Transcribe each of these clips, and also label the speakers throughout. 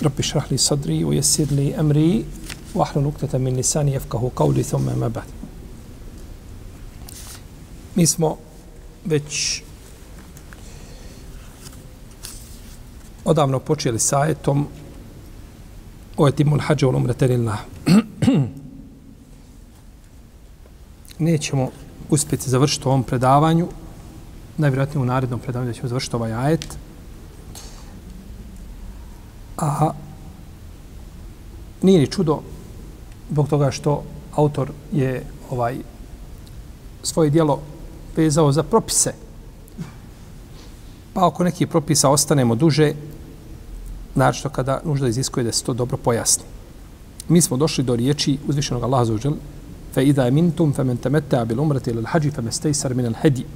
Speaker 1: Rabbi šrahli sadri, ujesirli emri, vahru nukteta min nisani, jefkahu kauli, thome mabad. Mi smo već odavno počeli sa ajetom o etimul hađa ul retelilna. Nećemo uspjeti završiti u ovom predavanju, najvjerojatnije u narednom predavanju da ćemo završiti ovaj. Ajet. A nije ni čudo zbog toga što autor je ovaj svoje dijelo vezao za propise. Pa ako neki propisa ostanemo duže, našto kada nužda iziskuje da se to dobro pojasni. Mi smo došli do riječi uzvišenog Allaha za uđel, fe idha mintum fe men temetta bil umrati ilal hađi fe mestejsar minal hedi.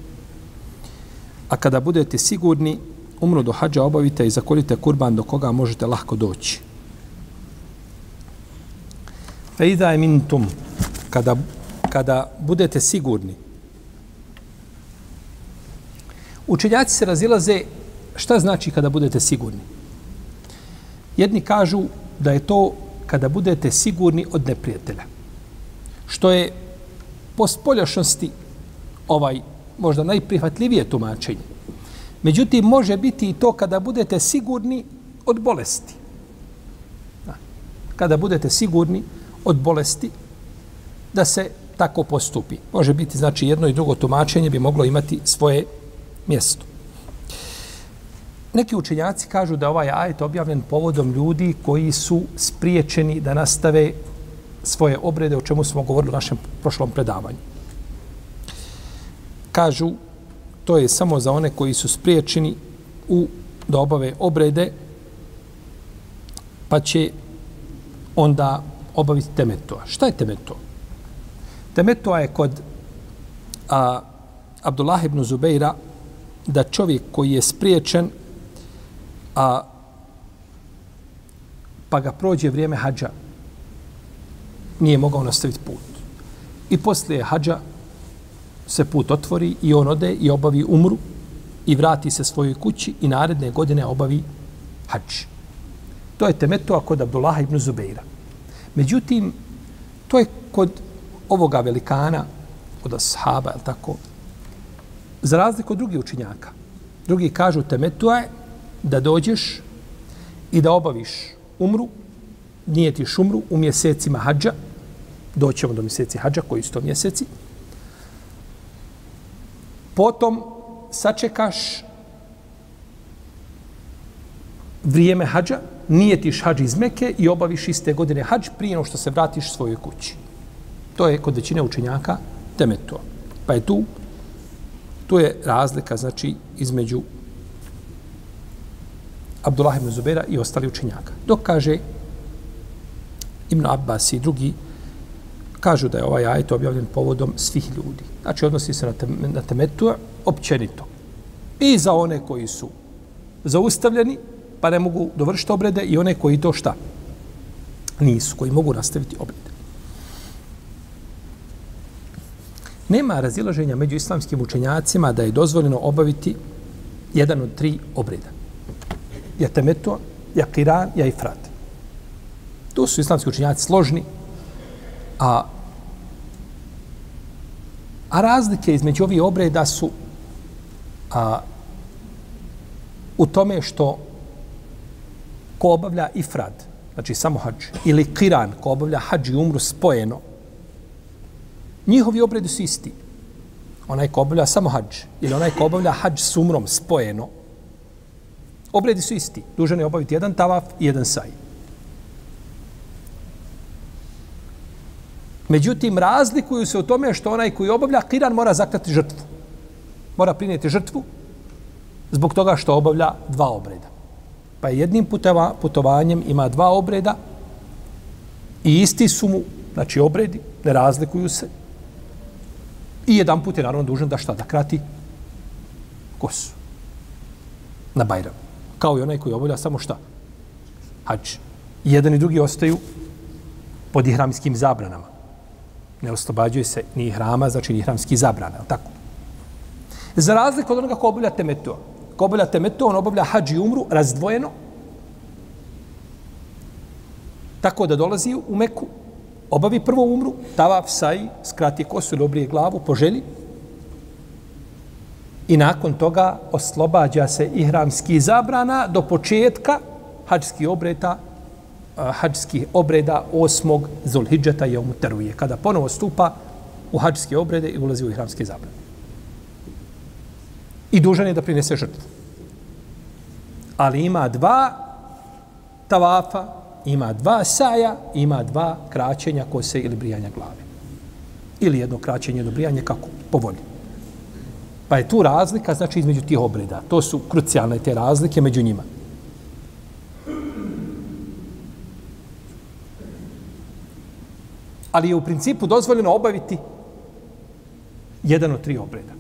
Speaker 1: A kada budete sigurni, umru do hađa obavite i zakolite kurban do koga možete lahko doći. Fe idha mintum, kada, kada budete sigurni, Učenjaci se razilaze šta znači kada budete sigurni. Jedni kažu da je to kada budete sigurni od neprijatelja. Što je po spoljašnosti ovaj možda najprihvatljivije tumačenje. Međutim, može biti i to kada budete sigurni od bolesti. Kada budete sigurni od bolesti, da se tako postupi. Može biti, znači, jedno i drugo tumačenje bi moglo imati svoje mjesto. Neki učenjaci kažu da ovaj ajet objavljen povodom ljudi koji su spriječeni da nastave svoje obrede, o čemu smo govorili u našem prošlom predavanju. Kažu, to je samo za one koji su spriječeni u da obave obrede, pa će onda obaviti temetua. Šta je temetua? Temetua je kod a, Abdullah ibn Zubeira da čovjek koji je spriječen a pa ga prođe vrijeme hađa, nije mogao nastaviti put. I poslije hađa se put otvori i on ode i obavi umru i vrati se svojoj kući i naredne godine obavi hađ. To je temeto kod Abdullaha ibn Zubeira. Međutim, to je kod ovoga velikana, kod ashaba, je tako, za razliku od drugih učinjaka. Drugi kažu temetua je da dođeš i da obaviš umru, nije ti umru u mjesecima hađa, doćemo do mjeseci hađa, koji su to mjeseci, potom sačekaš vrijeme hađa, nijetiš hađ iz Meke i obaviš iste godine hađ prije no što se vratiš svojoj kući. To je kod većine učenjaka temeto. Pa je tu, tu je razlika, znači, između Abdullah ibn Zubera i ostali učenjaka. Dok kaže Ibn Abbas i drugi, kažu da je ovaj ajet objavljen povodom svih ljudi. Znači, odnosi se na, tem, na temetu općenito. I za one koji su zaustavljeni, pa ne mogu dovršiti obrede, i one koji to šta? Nisu, koji mogu nastaviti obrede. Nema razilaženja među islamskim učenjacima da je dozvoljeno obaviti jedan od tri obreda ja temetu, ja kiran, ja ifrat. Tu su islamski učinjaci složni, a, a razlike između ovih obreda su a, u tome što ko obavlja ifrad, znači samo hađ, ili kiran, ko obavlja hađ i umru spojeno, njihovi obredi su isti. Onaj ko obavlja samo hađ, ili onaj ko obavlja hađ s umrom spojeno, Obredi su isti. Dužan je obaviti jedan tavaf i jedan saj. Međutim, razlikuju se u tome što onaj koji obavlja kiran mora zaklati žrtvu. Mora prinijeti žrtvu zbog toga što obavlja dva obreda. Pa jednim puteva, putovanjem ima dva obreda i isti su mu, znači obredi, ne razlikuju se. I jedan put je naravno dužan da šta, da krati kosu na Bajram. Kao i onaj koji obavlja samo šta? Hač. Jedan i drugi ostaju pod ihramskim zabranama. Ne oslobađuje se ni hrama, znači ni ihramski zabrana, tako? Za razliku od onoga ko obavlja temetu. Ko obavlja temetu, on obavlja hađ i umru razdvojeno. Tako da dolazi u Meku, obavi prvo umru, tavaf, saj, skrati kosu ili obrije glavu poželi. I nakon toga oslobađa se ihramski zabrana do početka hađskih obreta hađskih obreda osmog Zulhidžeta je umuteruje, kada ponovo stupa u hađske obrede i ulazi u ihramske zabrane. I dužan je da prinese žrtvu. Ali ima dva tavafa, ima dva saja, ima dva kraćenja kose ili brijanja glave. Ili jedno kraćenje do brijanje, kako? Po volji. Pa je tu razlika, znači, između tih obreda. To su krucijalne te razlike među njima. Ali je u principu dozvoljeno obaviti jedan od tri obreda.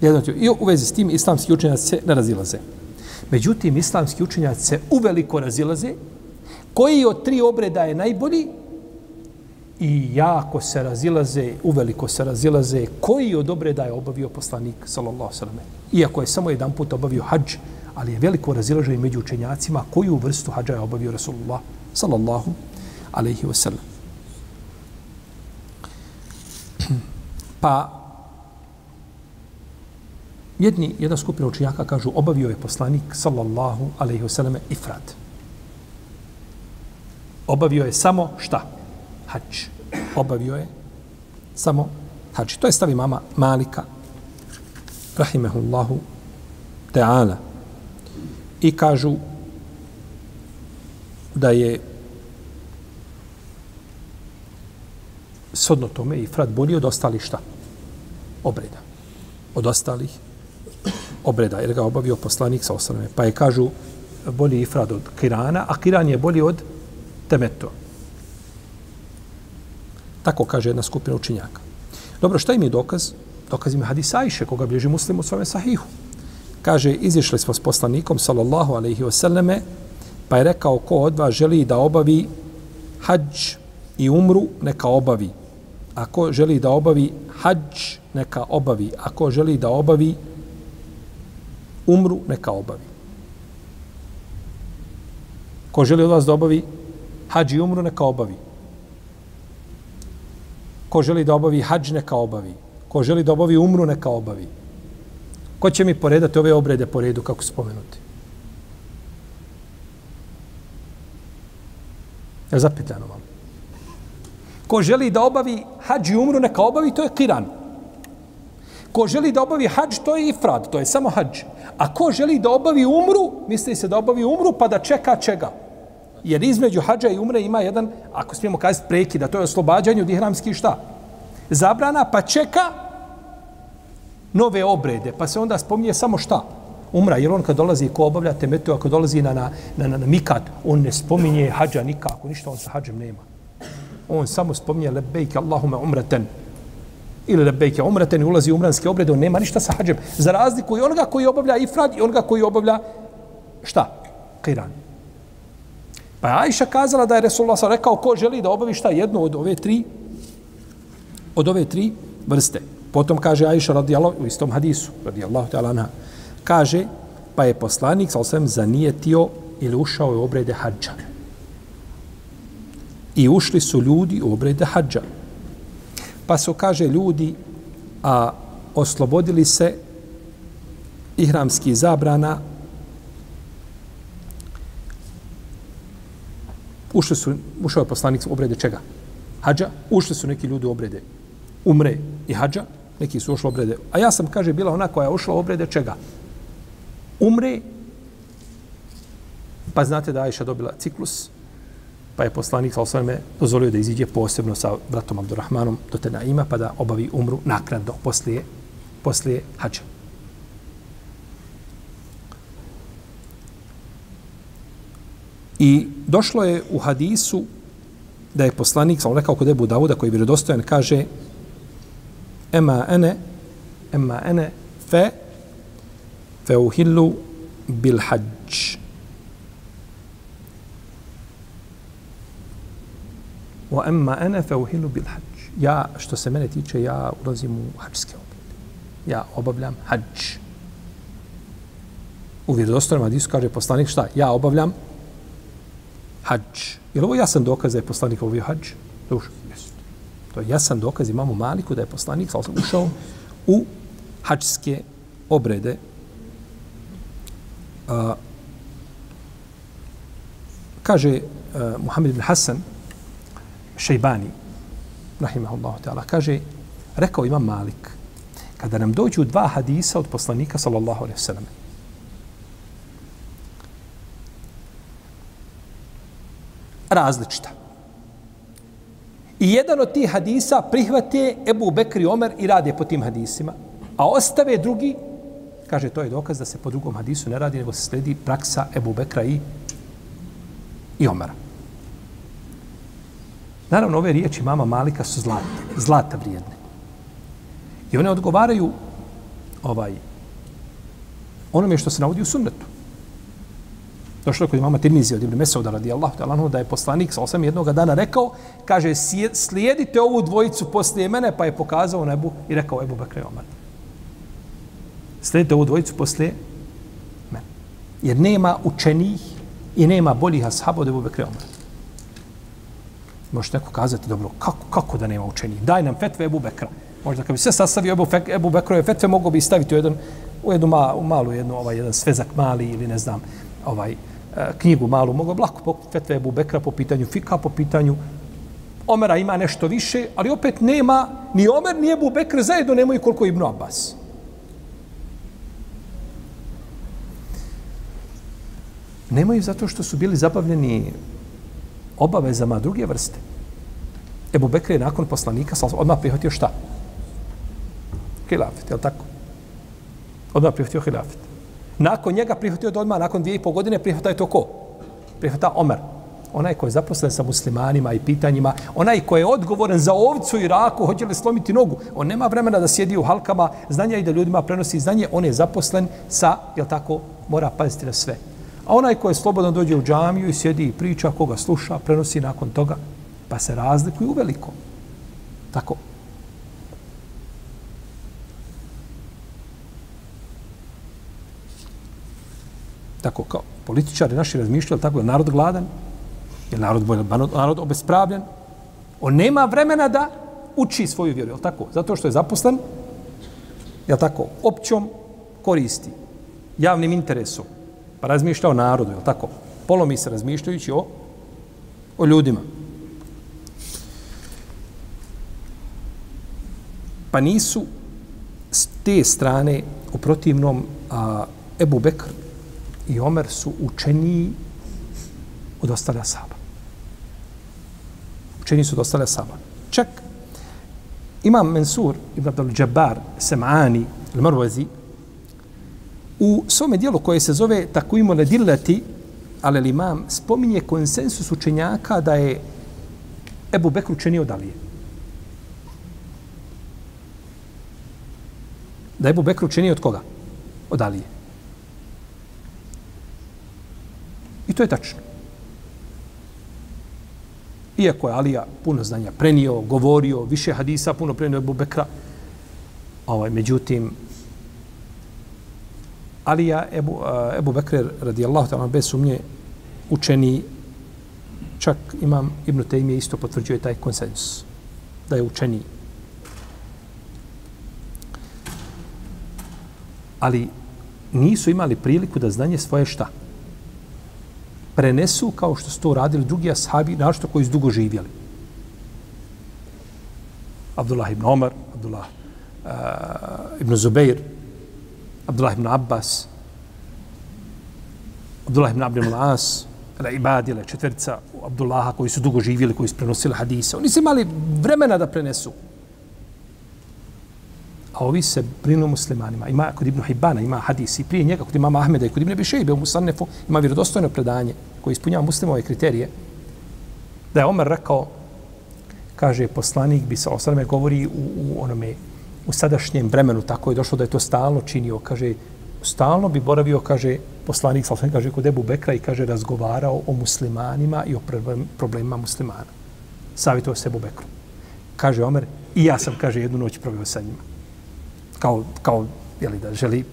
Speaker 1: Jedan od tri. I u vezi s tim islamski učenjaci se ne razilaze. Međutim, islamski učenjaci se uveliko razilaze koji od tri obreda je najbolji i jako se razilaze, uveliko se razilaze koji od obreda je obavio poslanik, sallallahu sallam. Iako je samo jedan put obavio hađ, ali je veliko razilaženje među učenjacima koju vrstu hađa je obavio Rasulullah, sallallahu alaihi wasallam. Pa jedni, jedna skupina učenjaka kažu obavio je poslanik sallallahu alaihi vseleme ifrad. Obavio je samo šta? Hač. Obavio je samo hač. To je stavi mama Malika rahimehullahu ta'ala. I kažu da je sodno tome i frat bolji od ostalih šta? Obreda. Od ostalih obreda. Jer ga obavio poslanik sa osaname. Pa je kažu bolji ifrad od kirana, a kiran je bolji od temeto. Tako kaže jedna skupina učinjaka. Dobro, šta im je dokaz? Dokaz im je hadis Ajše, koga bliži muslim u svome sahihu. Kaže, izišli smo s poslanikom, sallallahu alaihi wasallame, pa je rekao ko od vas želi da obavi hađ i umru, neka obavi. Ako želi da obavi hađ, neka obavi. Ako želi da obavi umru, neka obavi. Ko želi od vas da obavi hađ i umru, neka obavi. Ko želi da obavi hađ, neka obavi. Ko želi da obavi umru, neka obavi. Ko će mi poredati ove obrede po redu, kako spomenuti? Je zapitano vam ko želi da obavi hađ i umru, neka obavi, to je kiran. Ko želi da obavi hađ, to je ifrad, to je samo hađ. A ko želi da obavi umru, misli se da obavi umru, pa da čeka čega. Jer između hađa i umre ima jedan, ako smijemo kazati prekida, to je oslobađanje od ihramskih šta? Zabrana, pa čeka nove obrede. Pa se onda spominje samo šta? Umra, jer on kad dolazi ko obavlja temetu, ako dolazi na, na, na, na, na mikat, on ne spominje hađa nikako, ništa on sa hađem nema on samo spominje lebejke Allahume umreten ili lebejke umreten i ulazi u umranske obrede, on nema ništa sa hađem. Za razliku i onoga koji obavlja ifrad i onoga koji obavlja šta? Kiran. Pa je Ajša kazala da je Resulullah sa rekao ko želi da obavi šta jednu od ove tri od ove tri vrste. Potom kaže Ajša radijallahu u istom hadisu radijallahu ta'ala anha kaže pa je poslanik sa osvijem zanijetio ili ušao u obrede hađa. I ušli su ljudi u obrede hađa. Pa su, kaže, ljudi a oslobodili se ihramski zabrana ušli su, ušao je poslanik u obrede čega? Hađa. Ušli su neki ljudi u obrede umre i hađa. Neki su ušli u obrede. A ja sam, kaže, bila ona koja je ušla u obrede čega? Umre. Pa znate da Ajša dobila ciklus pa je poslanik sa osvrame dozvolio da iziđe posebno sa bratom Abdurrahmanom do Tenaima pa da obavi umru naknadno poslije, poslije hađa. I došlo je u hadisu da je poslanik, sam rekao kod Ebu Davuda, koji je vjerodostojan, kaže Ema ene, ema ene, fe, fe uhillu bil hađ. Wa amma ana fa uhillu bil hađ. Ja, što se mene tiče, ja ulazim u hađske obrede. Ja obavljam hađ. U vjerodostojnom hadisu kaže poslanik šta? Ja obavljam hađ. Je li ovo jasan dokaz da je poslanik obavio hađ? Duš, jest. To je jasan dokaz imamo Maliku da je poslanik sam ušao u hađske obrede. Uh, kaže uh, Muhammed ibn Hasan Šejbani, rahimahullahu ta'ala, kaže, rekao imam Malik, kada nam dođu dva hadisa od poslanika, sallallahu alaihi sallam, različita. I jedan od tih hadisa prihvate Ebu Bekri Omer i rade po tim hadisima, a ostave drugi, kaže, to je dokaz da se po drugom hadisu ne radi, nego se sledi praksa Ebu Bekra i, i Omera. Naravno, ove riječi mama Malika su zlate, zlata vrijedne. I one odgovaraju ovaj, onome što se navodi u sunnetu. Došlo je kod imama Tirmizi od Ibn Mesauda radijallahu ta'ala da je poslanik sa osam jednog dana rekao, kaže, slijedite ovu dvojicu poslije mene, pa je pokazao nebu i rekao Ebu Bekre Omar. Slijedite ovu dvojicu poslije mene. Jer nema učenih i nema boljih ashaba od Ebu Bekre Omar. Možete neko kazati, dobro, kako, kako da nema učenih? Daj nam fetve Ebu Bekra. Možda kad bi sve sastavio Ebu, Ebu Bekrove fetve, mogo bi staviti u, jedan, u jednu ma, u malu, jednu, ovaj, jedan svezak mali ili ne znam, ovaj, e, knjigu malu, mogu lako po fetve Ebu Bekra po pitanju fika, po pitanju Omera ima nešto više, ali opet nema ni Omer, ni Ebu Bekr zajedno nemaju koliko Ibnu Abbas. Nemaju zato što su bili zabavljeni obavezama druge vrste. Ebu Bekr je nakon poslanika odmah prihvatio šta? Hilafet, je li tako? Odmah prihvatio hilafet. Nakon njega prihvatio odmah, nakon dvije i pol godine prihvata je to ko? Prihvata Omer. Onaj ko je zaposlen sa muslimanima i pitanjima, onaj ko je odgovoran za ovcu i raku, hoće li slomiti nogu, on nema vremena da sjedi u halkama znanja i da ljudima prenosi znanje, on je zaposlen sa, jel tako, mora paziti na sve. A onaj ko je slobodno dođe u džamiju i sjedi i priča, koga sluša, prenosi nakon toga, pa se razlikuju u velikom. Tako, tako kao političari naši razmišljali tako je narod gladan, je narod bolje, narod obespravljen. On nema vremena da uči svoju vjeru, je tako? Zato što je zaposlen, je tako, općom koristi, javnim interesom, pa razmišlja o narodu, je tako? Polomi se razmišljajući o, o ljudima. Pa nisu s te strane u protivnom a, Ebu Bekr i Omer su učeniji od ostale asaba. Učeniji su od ostale asaba. Čak imam Mensur ibn Abdul Jabbar Sem'ani il-Marwazi u svome dijelu koje se zove tako Nedillati, ali imam spominje konsensus učenjaka da je Ebu Bekr učenio od Alije. Da je Ebu Bekr učenio od koga? Od Alije. I to je tačno. Iako je Alija puno znanja prenio, govorio, više hadisa puno prenio Ebu Bekra, ovaj, međutim, Alija Ebu, uh, Ebu Bekre radijallahu ta'ala bez sumnje učeni čak imam Ibn Taymi isto potvrđuje taj konsensus da je učeni ali nisu imali priliku da znanje svoje šta prenesu kao što su to radili drugi ashabi, našto koji su dugo živjeli. Abdullah ibn Omar, Abdullah uh, ibn Zubeir, Abdullah ibn Abbas, Abdullah ibn Abdul As, Ibad Ibadile, četvrca Abdullaha koji su dugo živjeli, koji su prenosili hadise. Oni su imali vremena da prenesu. A ovi se brinu muslimanima. Ima kod Ibn Hibana, ima hadis i prije njega, kod imama Ahmeda i kod Ibn Bišejbe u Musannefu, ima vjerodostojno predanje koje ispunjava muslimove kriterije, da je Omer rekao, kaže poslanik bi se osrame govori u, u onome u sadašnjem vremenu tako je došlo da je to stalno činio kaže stalno bi boravio kaže poslanik sa kaže kod Ebu Bekra i kaže razgovarao o muslimanima i o problemima muslimana savjetovao se Ebu Bekru kaže Omer i ja sam kaže jednu noć proveo sa njima kao kao jeli, da želi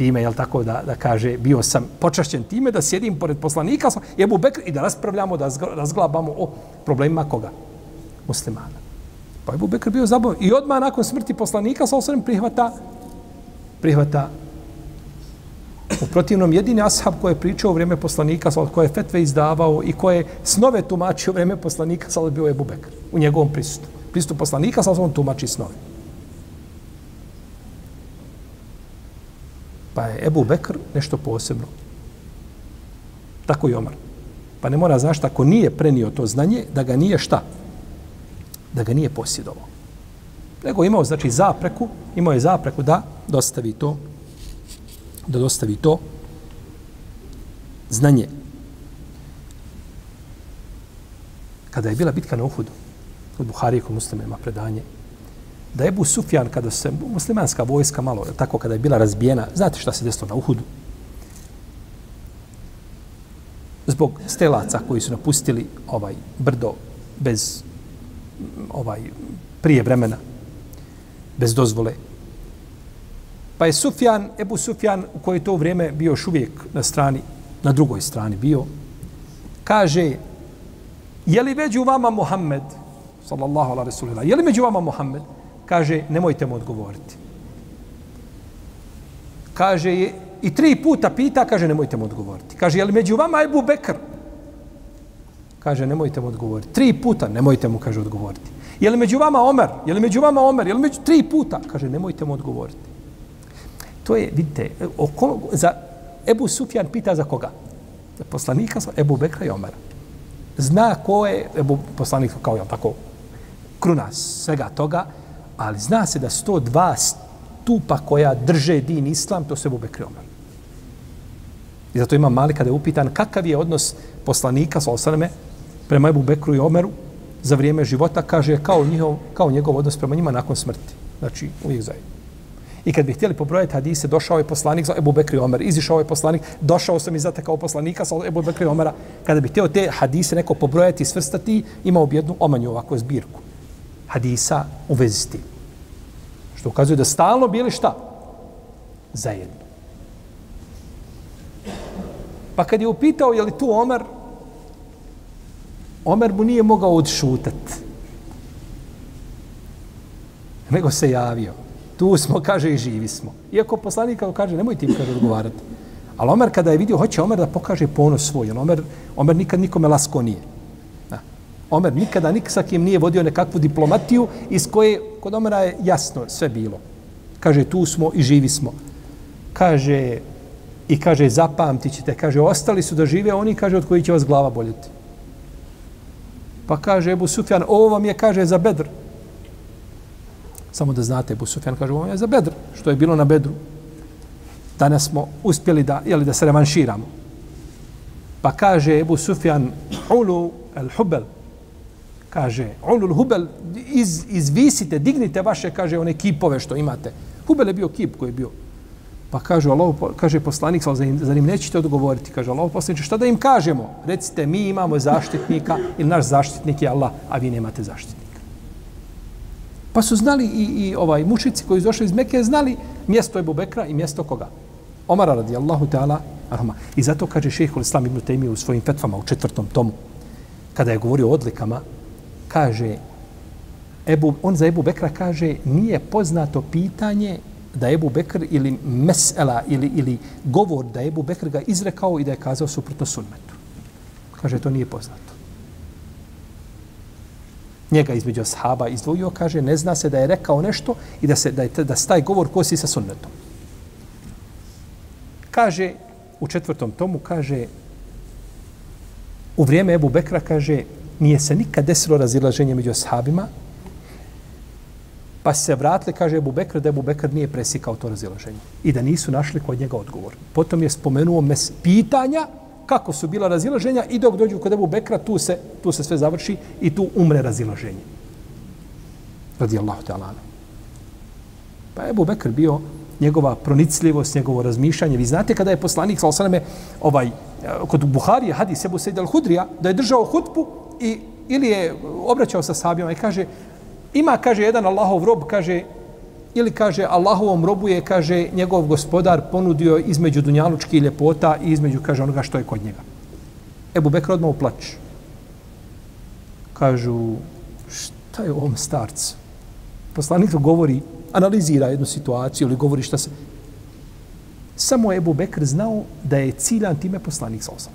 Speaker 1: time, jel tako, da, da kaže, bio sam počašćen time da sjedim pored poslanika i Ebu Bekr i da raspravljamo, da razglabamo o problemima koga? Muslimana. Pa Ebu Bekr bio zabavan. I odmah nakon smrti poslanika sa osvrem prihvata prihvata u protivnom jedini ashab koji je pričao u vrijeme poslanika, koji je fetve izdavao i koji je snove tumačio u vrijeme poslanika, sa bio Ebu Bekr u njegovom prisutu. Prisutu poslanika, sa on tumači snove. Pa je Ebu Bekr nešto posebno. Tako i Omar. Pa ne mora znaš, ako nije prenio to znanje, da ga nije šta? Da ga nije posjedovao. Nego imao, znači, zapreku, imao je zapreku da dostavi to, da dostavi to znanje. Kada je bila bitka na Uhudu, od Buhari kod muslima ima predanje, da je Ebu Sufjan, kada se muslimanska vojska malo, tako kada je bila razbijena, znate šta se desilo na Uhudu? Zbog stelaca koji su napustili ovaj brdo bez ovaj prije vremena, bez dozvole. Pa je Sufjan, Ebu Sufjan, u kojoj to vrijeme bio još uvijek na strani, na drugoj strani bio, kaže, je li među vama Muhammed, sallallahu ala rasulila, je li među vama Muhammed? kaže, nemojte mu odgovoriti. Kaže, i tri puta pita, kaže, nemojte mu odgovoriti. Kaže, je li među vama Ebu Bekr? Kaže, nemojte mu odgovoriti. Tri puta, nemojte mu, kaže, odgovoriti. Je li među vama Omer? Je li među vama Omer? Je li među tri puta? Kaže, nemojte mu odgovoriti. To je, vidite, oko, za Ebu Sufjan pita za koga? Za poslanika, Ebu Bekra i Omera. Zna ko je Ebu poslanik, kao je tako, kruna svega toga, ali zna se da 102 stupa koja drže din islam, to se Ebu i Omer. I zato ima mali kada je upitan kakav je odnos poslanika sa osaname prema Ebu Bekru i Omeru za vrijeme života, kaže kao, njihov, kao njegov odnos prema njima nakon smrti. Znači, uvijek zajedno. I kad bi htjeli pobrojati hadise, došao je poslanik za Ebu Bekri Omer, izišao je poslanik, došao sam i zatekao poslanika sa Ebu Bekri Omera. Kada bi htio te hadise neko pobrojati i svrstati, imao bi jednu omanju ovakvu zbirku hadisa u vezi s tim. Što ukazuje da stalno bili šta? Zajedno. Pa kad je upitao je li tu Omer, Omer mu nije mogao odšutat. Nego se javio. Tu smo, kaže, i živi smo. Iako poslanik kao kaže, nemoj ti im kaže odgovarati. Ali Omer kada je vidio, hoće Omer da pokaže ponos svoj. Omer, Omer nikad nikome lasko nije. Omer nikada nik sa kim nije vodio nekakvu diplomatiju iz koje kod Omera je jasno sve bilo. Kaže, tu smo i živi smo. Kaže, i kaže, zapamtit ćete. Kaže, ostali su da žive oni, kaže, od koji će vas glava boljeti. Pa kaže Ebu Sufjan, ovo vam je, kaže, za Bedr. Samo da znate, Ebu Sufjan kaže, ovo je za Bedr, što je bilo na Bedru. Danas smo uspjeli da, jeli, da se revanširamo. Pa kaže Ebu Sufjan, ulu el hubel, kaže, ulul hubel, iz, izvisite, dignite vaše, kaže, one kipove što imate. Hubel je bio kip koji je bio. Pa kaže, Allah, kaže poslanik, za njim, za njim nećete odgovoriti. Kaže, Allah, poslaniče, šta da im kažemo? Recite, mi imamo zaštitnika ili naš zaštitnik je Allah, a vi nemate zaštitnika. Pa su znali i, i ovaj mušici koji su došli iz Mekke, znali mjesto Ebu Bekra i mjesto koga? Omara radijallahu ta'ala, arhama. I zato kaže šehhul Islam ibn Taymi u svojim fetvama u četvrtom tomu, kada je govorio o odlikama, kaže, Ebu, on za Ebu Bekra kaže, nije poznato pitanje da Ebu Bekr ili mesela ili, ili govor da Ebu Bekr ga izrekao i da je kazao suprotno sunnetu. Kaže, to nije poznato. Njega između ashaba izdvojio, kaže, ne zna se da je rekao nešto i da se da, je, da taj govor kosi sa sunnetom. Kaže, u četvrtom tomu, kaže, u vrijeme Ebu Bekra, kaže, nije se nikad desilo razilaženje među ashabima Pa se vratili, kaže Ebu Bekr, da Ebu Bekr nije presikao to razilaženje. I da nisu našli kod njega odgovor. Potom je spomenuo mes pitanja kako su bila razilaženja i dok dođu kod Ebu Bekra, tu se, tu se sve završi i tu umre razilaženje. Radi Allahu ta'ala. Pa Ebu Bekr bio njegova pronicljivost, njegovo razmišljanje. Vi znate kada je poslanik, sal sveme, ovaj, kod Buharije, hadis Ebu Sejid al-Hudrija, da je držao hutbu i ili je obraćao sa sabijama i kaže, ima, kaže, jedan Allahov rob, kaže, ili kaže, Allahovom robu je, kaže, njegov gospodar ponudio između dunjalučki ljepota i između, kaže, onoga što je kod njega. Ebu Bekr odmah uplač. Kažu, šta je ovom starcu? Poslanik govori, analizira jednu situaciju ili govori šta se... Samo Ebu Bekr znao da je ciljan time poslanik sa osam.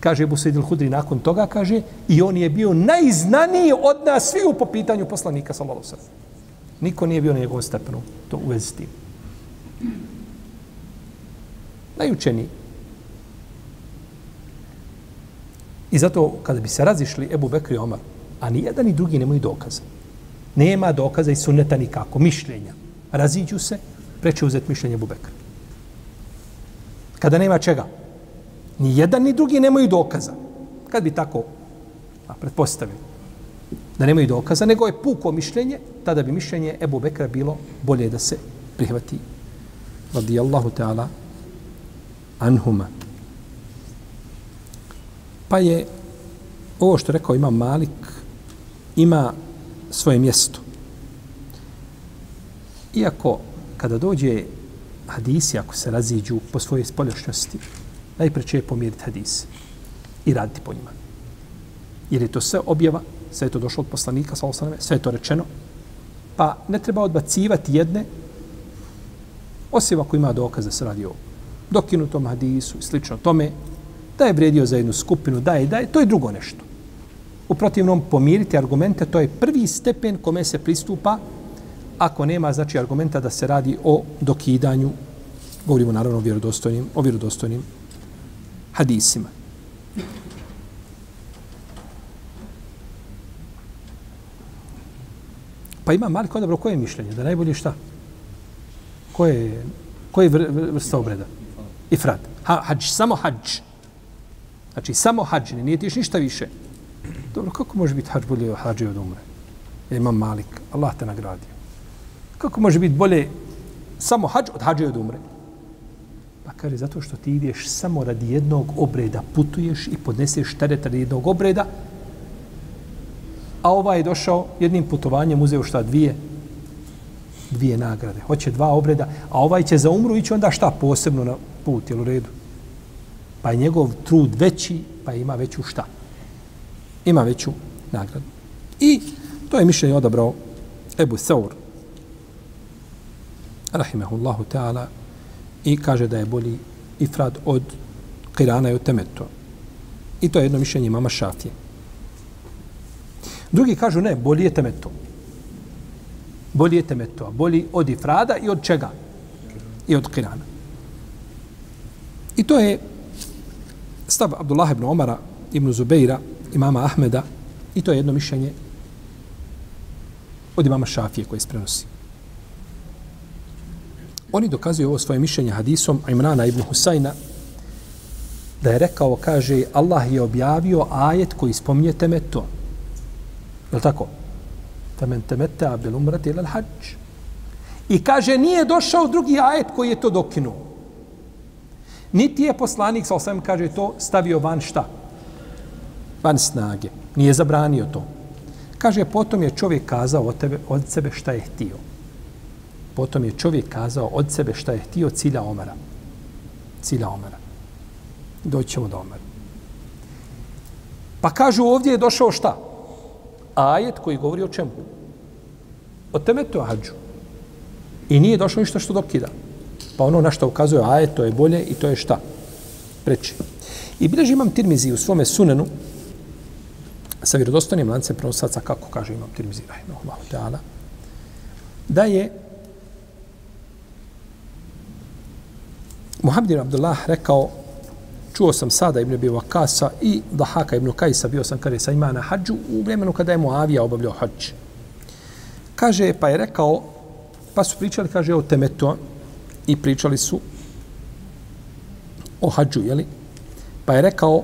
Speaker 1: Kaže Ebu Sejid Hudri nakon toga, kaže, i on je bio najznaniji od nas svi u popitanju poslanika sa sallam. Niko nije bio na njegovom stepenu to u vezi s tim. Najučeniji. I zato kada bi se razišli Ebu Bekri i Omar, a ni jedan ni drugi nemaju dokaza. Nema dokaza i sunneta nikako, mišljenja. Raziđu se, preće uzeti mišljenje Bubekra. Kada nema čega? Ni jedan ni drugi nemaju dokaza. Kad bi tako a, pretpostavili da nemaju dokaza, nego je puko mišljenje, tada bi mišljenje Ebu Bekra bilo bolje da se prihvati. Radijallahu ta'ala anhuma. Pa je ovo što rekao ima Malik, ima svoje mjesto. Iako kada dođe hadisi, ako se raziđu po svojoj spoljašnjosti, najpreće je pomiriti hadise i raditi po njima. Jer je to sve objava, sve je to došlo od poslanika, sve je to rečeno, pa ne treba odbacivati jedne, osim ako ima dokaz da se radi o dokinutom hadisu i slično tome, da je vredio za jednu skupinu, da je, da je, to je drugo nešto. U protivnom, pomiriti argumente, to je prvi stepen kome se pristupa ako nema znači argumenta da se radi o dokidanju govorimo naravno o vjerodostojnim o vjerodostojnim hadisima. Pa ima Malik odabro dobro koje mišljenje? Da najbolje šta? Koje koje vrsta obreda? Ifrad. Ha, hađ samo hađ znači samo hađ nije ti ništa više. Dobro, kako može biti hađ bolje od hađe od umre? Ja imam malik, Allah te nagradio. Kako može biti bolje samo hađ od hađe od umre? Kaže, zato što ti ideš samo radi jednog obreda, putuješ i podneseš teret radi jednog obreda, a ovaj je došao jednim putovanjem, uzeo šta dvije, dvije nagrade. Hoće dva obreda, a ovaj će za umru ići onda šta posebno na put, jel u redu? Pa je njegov trud veći, pa ima veću šta? ima veću nagradu. I to je mišljenje odabrao Ebu Saur. rahimehullahu ta'ala, i kaže da je bolji ifrad od Kirana i od Temeto. I to je jedno mišljenje mama Šafije. Drugi kažu ne, bolji je Temeto. Bolji je Temeto. Bolji od ifrada i od čega? I od Kirana. I to je stav Abdullah ibn Omara ibn Zubeira imama Ahmeda i to je jedno mišljenje od imama Šafije koje se prenosi. Oni dokazuju ovo svoje mišljenje hadisom Imrana ibn Husajna, da je rekao, kaže, Allah je objavio ajet koji spominje temeto. Je li tako? Temen temeta bil umrati ilal hađ. I kaže, nije došao drugi ajet koji je to dokinuo. Niti je poslanik, sa osvijem kaže to, stavio van šta? van snage. Nije zabranio to. Kaže, potom je čovjek kazao od, tebe, od sebe šta je htio. Potom je čovjek kazao od sebe šta je htio cilja Omara. Cilja Omara. Doćemo do Omara. Pa kažu, ovdje je došao šta? Ajet koji govori o čemu? O temetu hađu. I nije došlo ništa što dokida. Pa ono na što ukazuje ajet, to je bolje i to je šta? Preče. I bilježi imam tirmizi u svome sunenu, sa vjerodostojnim lancem prenosaca, kako kaže imam Tirmizi, rahimahullahu ta'ala, da je Muhammed ibn Abdullah rekao, čuo sam sada ibn Abi Vakasa i Dahaka ibn Kajsa, bio sam kada sa ima na hađu u vremenu kada je Muavija obavljao hađ. Kaže, pa je rekao, pa su pričali, kaže, o temetu i pričali su o hađu, jeli? Pa je rekao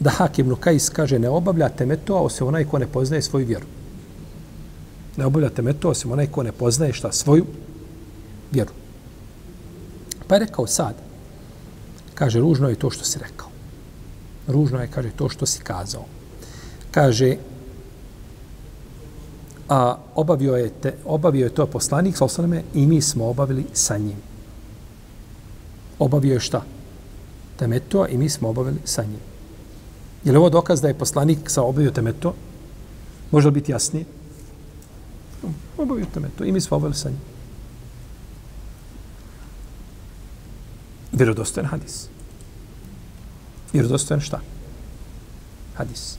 Speaker 1: da Hakim Nukajs kaže ne obavlja temetu, osim onaj ko ne poznaje svoju vjeru. Ne obavlja temetu, osim onaj ko ne poznaje šta svoju vjeru. Pa je rekao sad, kaže, ružno je to što si rekao. Ružno je, kaže, to što si kazao. Kaže, a obavio je, te, obavio je to poslanik, sa osaname, i mi smo obavili sa njim. Obavio je šta? Temeto, i mi smo obavili sa njim. Je li ovo dokaz da je poslanik sa obavio temeto? Može li biti jasnije? Obavio temeto, i mi smo obavili sa njim. Vjerodostojen hadis. Vjerodostojen šta? Hadis.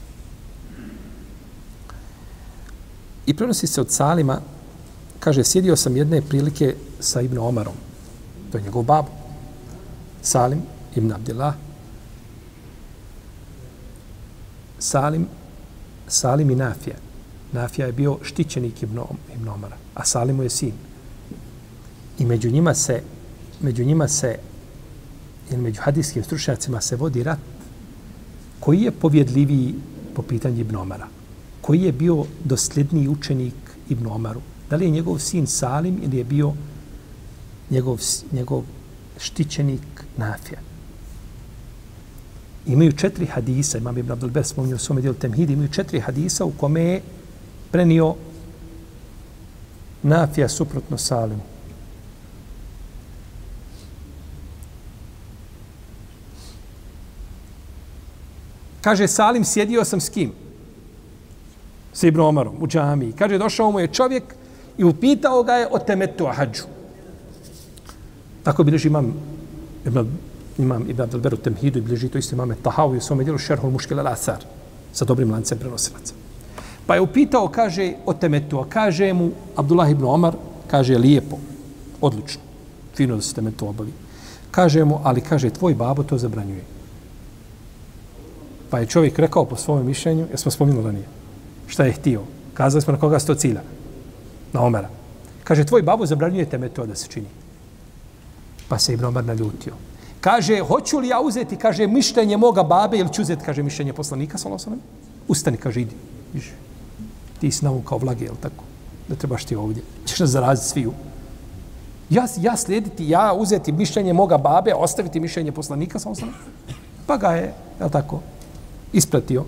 Speaker 1: I prenosi se od Salima, kaže, sjedio sam jedne prilike sa Ibn Omarom. To je njegov babo, Salim Ibn Abdillah. Salim, Salim i Nafija. Nafija je bio štićenik Ibn, Ibn Omara, a Salimu je sin. I među njima se, među njima se, jer među hadijskim stručnjacima se vodi rat koji je povjedljiviji po pitanju Ibn Omara koji je bio dosljedniji učenik Ibn Omaru? Da li je njegov sin Salim ili je bio njegov, njegov štićenik Nafija? Imaju četiri hadisa, imam Ibn Abdul Ber spominio u svome dijelu Temhidi, imaju četiri hadisa u kome je prenio Nafija suprotno Salimu. Kaže, Salim, sjedio sam s kim? sa Ibn Omarom u džamiji. Kaže, došao mu je čovjek i upitao ga je o temetu hađu. Tako bilježi imam Ibn, imam Ibn Abdelberu Temhidu i bilježi to isto imame Tahavu i u svome dijelu Šerhul Muškele Lasar sa dobrim lancem prenosilaca. Pa je upitao, kaže, o temetu, a kaže mu Abdullah ibn Omar, kaže, lijepo, odlično, fino da se temetu obavi. Kaže mu, ali kaže, tvoj babo to zabranjuje. Pa je čovjek rekao po svome mišljenju, ja smo spominuli da nije, šta je htio. Kazali smo na koga sto cilja. Na Omera. Kaže, tvoj babo zabranjuje teme to da se čini. Pa se Ibn Omer naljutio. Kaže, hoću li ja uzeti, kaže, mišljenje moga babe ili ću uzeti, kaže, mišljenje poslanika, sa losanem? Ustani, kaže, idi. Iži. Ti si navu kao vlage, jel tako? Da trebaš ti ovdje. Češ nas zaraziti sviju. Ja, ja slijediti, ja uzeti mišljenje moga babe, ostaviti mišljenje poslanika, sa losanem? Pa ga je, jel tako, ispratio.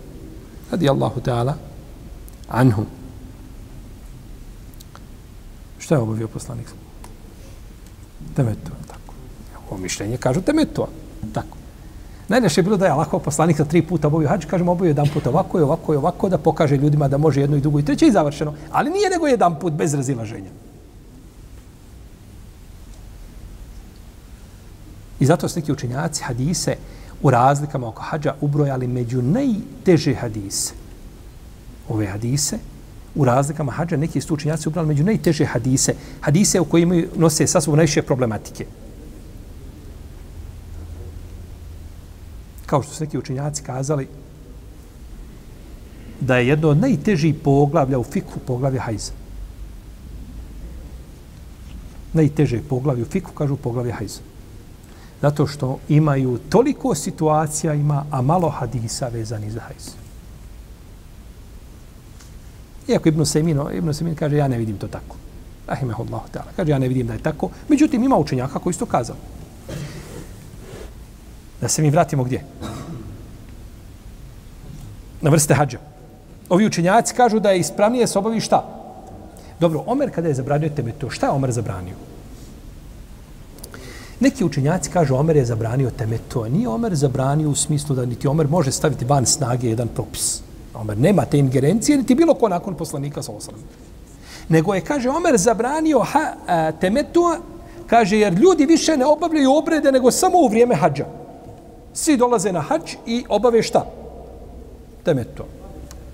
Speaker 1: Radi Allahu Teala, anhu. Šta je obavio poslanik? Temetu, tako. Ovo mišljenje kažu temetu, tako. Najneše je bilo da je Allahov poslanik za tri puta obavio hađ, kažemo obavio jedan put ovako i ovako i ovako, da pokaže ljudima da može jedno i drugo i treće i završeno. Ali nije nego jedan put bez razilaženja. I zato su neki učenjaci hadise u razlikama oko hađa ubrojali među najteže hadise ove hadise u razlikama hađa neki su ubrali među najteže hadise, hadise u kojima nose sa sobom najviše problematike. Kao što su neki učenjaci kazali da je jedno od najtežih poglavlja u fiku poglavlja hajza. Najteže poglavlje u fiku kažu poglavlje hajza. Zato što imaju toliko situacija ima, a malo hadisa vezani za hajz. Iako Ibn Semino, Ibn Semin kaže, ja ne vidim to tako. Rahimehullah ta'ala. Kaže, ja ne vidim da je tako. Međutim, ima učenjaka koji su to kazali. Da se mi vratimo gdje? Na vrste hađa. Ovi učenjaci kažu da je ispravnije se obavi šta? Dobro, Omer kada je zabranio tebe to, šta je Omer zabranio? Neki učenjaci kažu Omer je zabranio teme to. Nije Omer zabranio u smislu da niti Omer može staviti van snage jedan propis. Omer nema te ingerencije, niti bilo ko nakon poslanika sa osram. Nego je, kaže, Omer zabranio ha, a, temetua, kaže, jer ljudi više ne obavljaju obrede nego samo u vrijeme hađa. Svi dolaze na hađ i obave šta? Temetua.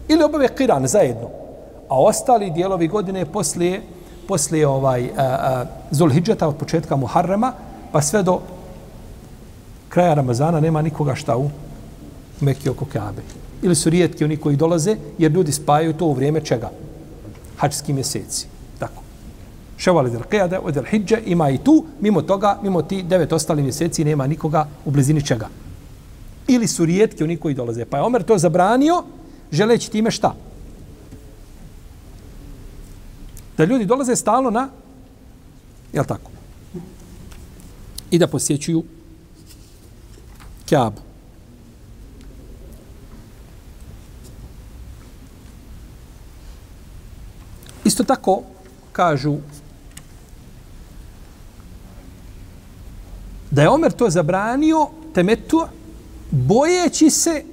Speaker 1: Ili obave kiran zajedno. A ostali dijelovi godine poslije, poslije ovaj, a, a, Zulhidžeta od početka Muharrema, pa sve do kraja Ramazana nema nikoga šta u Mekiju oko Kaabe ili su rijetki oni koji dolaze, jer ljudi spajaju to u vrijeme čega? Hačski mjeseci. Tako. Ševal del Qiyada, od del Hidže, ima i tu, mimo toga, mimo ti devet ostali mjeseci, nema nikoga u blizini čega. Ili su rijetki oni koji dolaze. Pa je Omer to zabranio, želeći time šta? Da ljudi dolaze stalno na, jel tako? I da posjećuju Kjabu. Isto tako kažu da je Omer to zabranio temetu bojeći se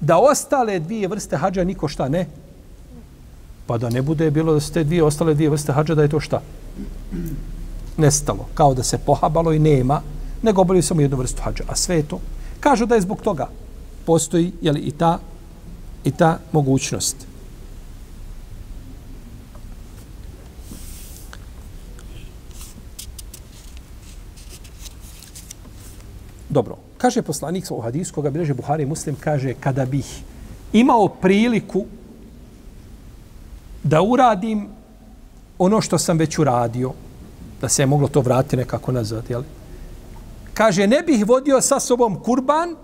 Speaker 1: da ostale dvije vrste hađa niko šta ne pa da ne bude bilo da ste dvije ostale dvije vrste hađa da je to šta nestalo kao da se pohabalo i nema nego obavljaju samo jednu vrstu hađa a sve je to. Kažu da je zbog toga postoji jeli, i ta i ta mogućnost. Dobro, kaže poslanik u hadisu koga bileže Buhari Muslim, kaže kada bih imao priliku da uradim ono što sam već uradio, da se je moglo to vratiti nekako nazad, jel? Kaže, ne bih vodio sa sobom kurban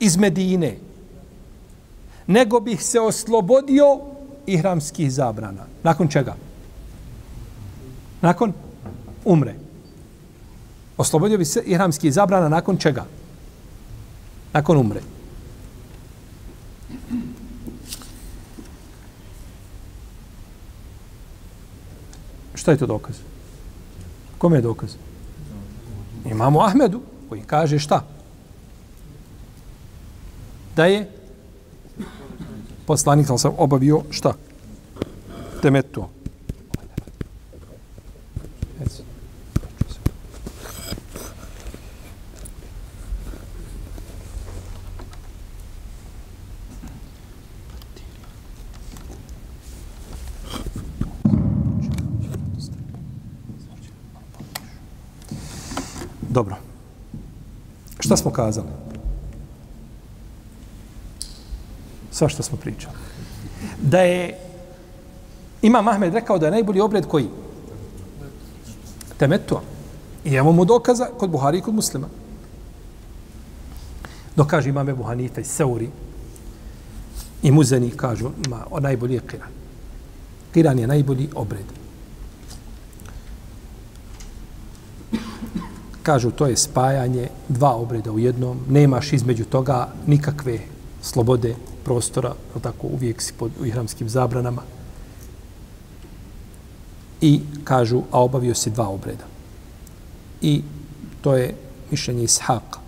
Speaker 1: iz Medine, nego bih se oslobodio ihramskih zabrana. Nakon čega? Nakon umre. Oslobodio bi se ihramski zabrana nakon čega? Nakon umre. Šta je to dokaz? Kome je dokaz? Imamo Ahmedu koji kaže šta? Da je poslanik sam obavio šta? Temetu. Dobro. Šta smo kazali? Sva što smo pričali. Da je Ima Mahmed rekao da je najbolji obred koji? Temetu. I imamo mu dokaza kod Buhari i kod muslima. Dokaže imame Buhanife, Seuri i Muzeni kažu ma, o najbolji je Kiran. Kiran je najbolji obred. Kažu to je spajanje dva obreda u jednom, nemaš između toga nikakve slobode prostora, tako uvijek si pod ihramskim zabranama. I kažu, a obavio si dva obreda. I to je mišljenje Ishaq.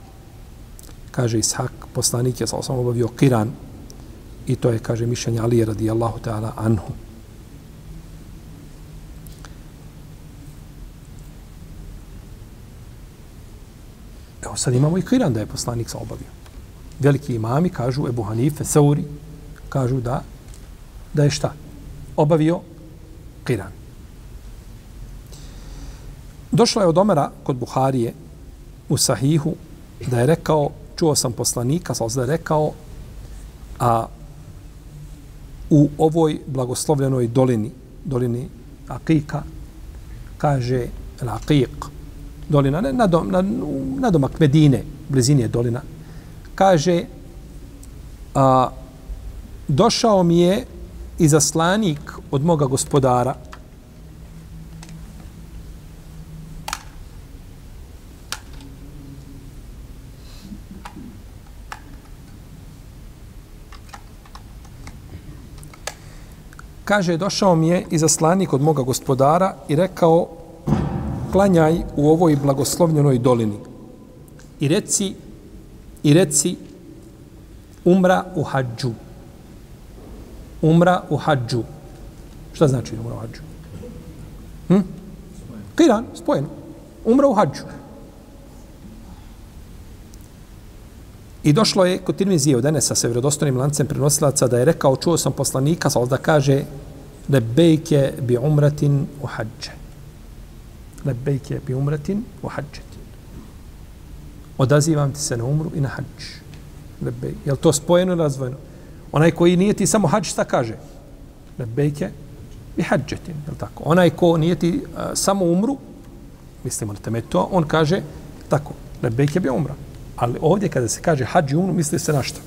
Speaker 1: Kaže Ishaq, poslanik je sam obavio Kiran. I to je, kaže, mišljenje Ali radijallahu ta'ala anhu. Sad imamo i Kiran da je poslanik sa obavio. Veliki imami kažu, Ebu Hanife, Sauri, kažu da, da je šta? Obavio Kiran. Došla je od Omera kod Buharije u Sahihu da je rekao, čuo sam poslanika, sa da je rekao, a u ovoj blagoslovljenoj dolini, dolini Akika, kaže Al-Aqiq, dolina, ne, na, dom, na, na domak Medine, blizini je dolina, kaže, a, došao mi je izaslanik od moga gospodara, kaže, došao mi je izaslanik od moga gospodara i rekao, klanjaj u ovoj blagoslovljenoj dolini. I reci, i reci, umra u hađu. Umra u hađu. Šta znači umra u hađu? Hm? Kiran, spojeno. Umra u hađu. I došlo je kod Tirmizije od Enesa sa vjerodostojnim lancem prenosilaca da je rekao, čuo sam poslanika, sa da kaže, lebejke bi umratin u hađe lebejke bi umratin u hađetin. Odazivam ti se na umru i na hađ. Lebej. Je to spojeno ili razvojeno? Onaj koji nije ti samo hađ, šta kaže? Lebejke bi hađetin, je tako? Onaj ko nijeti uh, samo umru, mislimo na temeto, on kaže tako, lebejke bi umra. Ali ovdje kada se kaže hađi umru, misli se na što?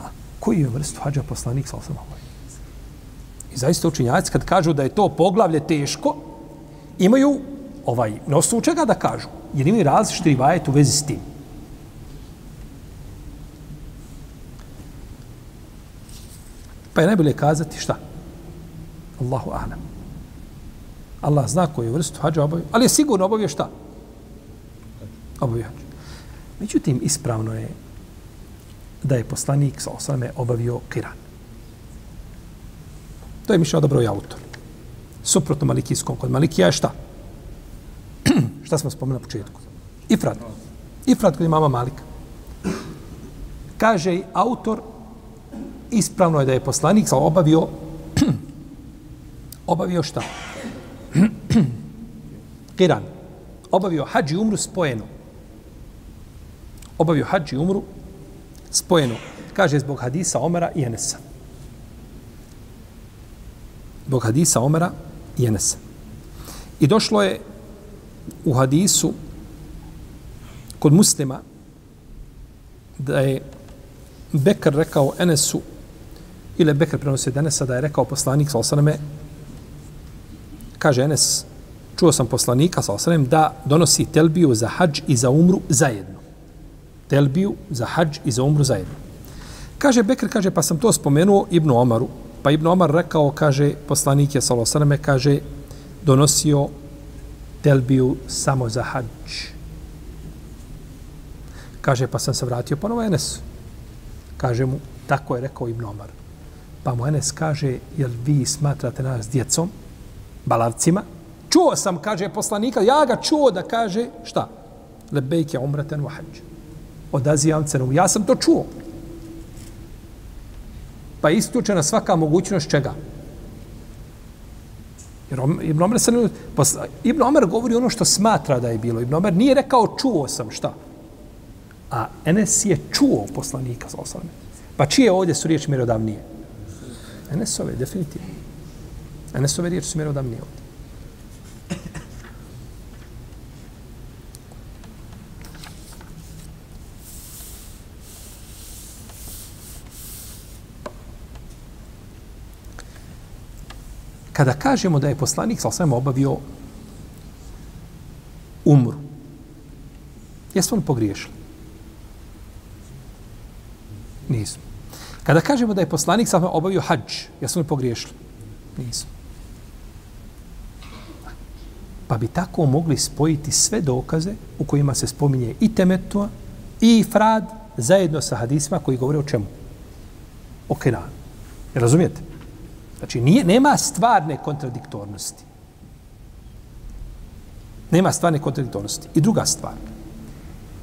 Speaker 1: A, koji je vrstu hađa poslanik sa osam ovaj? I zaista učinjaci kad kažu da je to poglavlje teško, imaju ovaj, na osnovu čega da kažu? Jer imaju različite rivajet u vezi s tim. Pa je najbolje kazati šta? Allahu a'lam. Allah zna koju vrstu hađa obavio, ali je sigurno obavio šta? Obavio hađa. Međutim, ispravno je da je poslanik sa osame obavio kiran. To je mišljeno dobro i autor. Suprotno malikijskom. Kod malikija je šta? šta smo spomenuli na početku? Ifrat. Ifrat kod imama Malika. Kaže autor, ispravno je da je poslanik sa obavio obavio šta? Kiran. Obavio hađi umru spojeno. Obavio hađi umru spojeno. Kaže zbog hadisa Omara i Enesa. Zbog hadisa Omara i Enesa. I došlo je u hadisu kod muslima da je Bekr rekao Enesu ili Bekr prenosi od Enesa da je rekao poslanik sa osaname kaže Enes čuo sam poslanika sa osanem da donosi telbiju za hađ i za umru zajedno. Telbiju za hađ i za umru zajedno. Kaže Bekr, kaže, pa sam to spomenuo Ibnu Omaru. Pa Ibn Omar rekao, kaže, poslanik je Salosaname, kaže, donosio telbiju samo za hađ. Kaže, pa sam se vratio ponovo Enesu. Kaže mu, tako je rekao Ibn Omar. Pa mu Enes kaže, jel vi smatrate nas djecom, balavcima? Čuo sam, kaže poslanika, ja ga čuo da kaže, šta? Lebejke umraten u hađ. Odazivam cenu. Ja sam to čuo. Pa isključena svaka mogućnost čega? Jer Ibn Omer, se, pa Ibn Omer govori ono što smatra da je bilo. Ibn Omer nije rekao čuo sam šta. A Enes je čuo poslanika sa osam. Pa čije ovdje su riječi mjerodavnije? Enesove, definitivno. Enesove riječi su mjerodavnije ovdje. Kada kažemo da je poslanik sa osvijem obavio umru, jesmo li pogriješili? Nismo. Kada kažemo da je poslanik sa obavio hađ, jesmo li pogriješili? Nismo. Pa bi tako mogli spojiti sve dokaze u kojima se spominje i temetua i frad zajedno sa hadisma koji govore o čemu? O Kenanu. Razumijete? Znači, nije, nema stvarne kontradiktornosti. Nema stvarne kontradiktornosti. I druga stvar.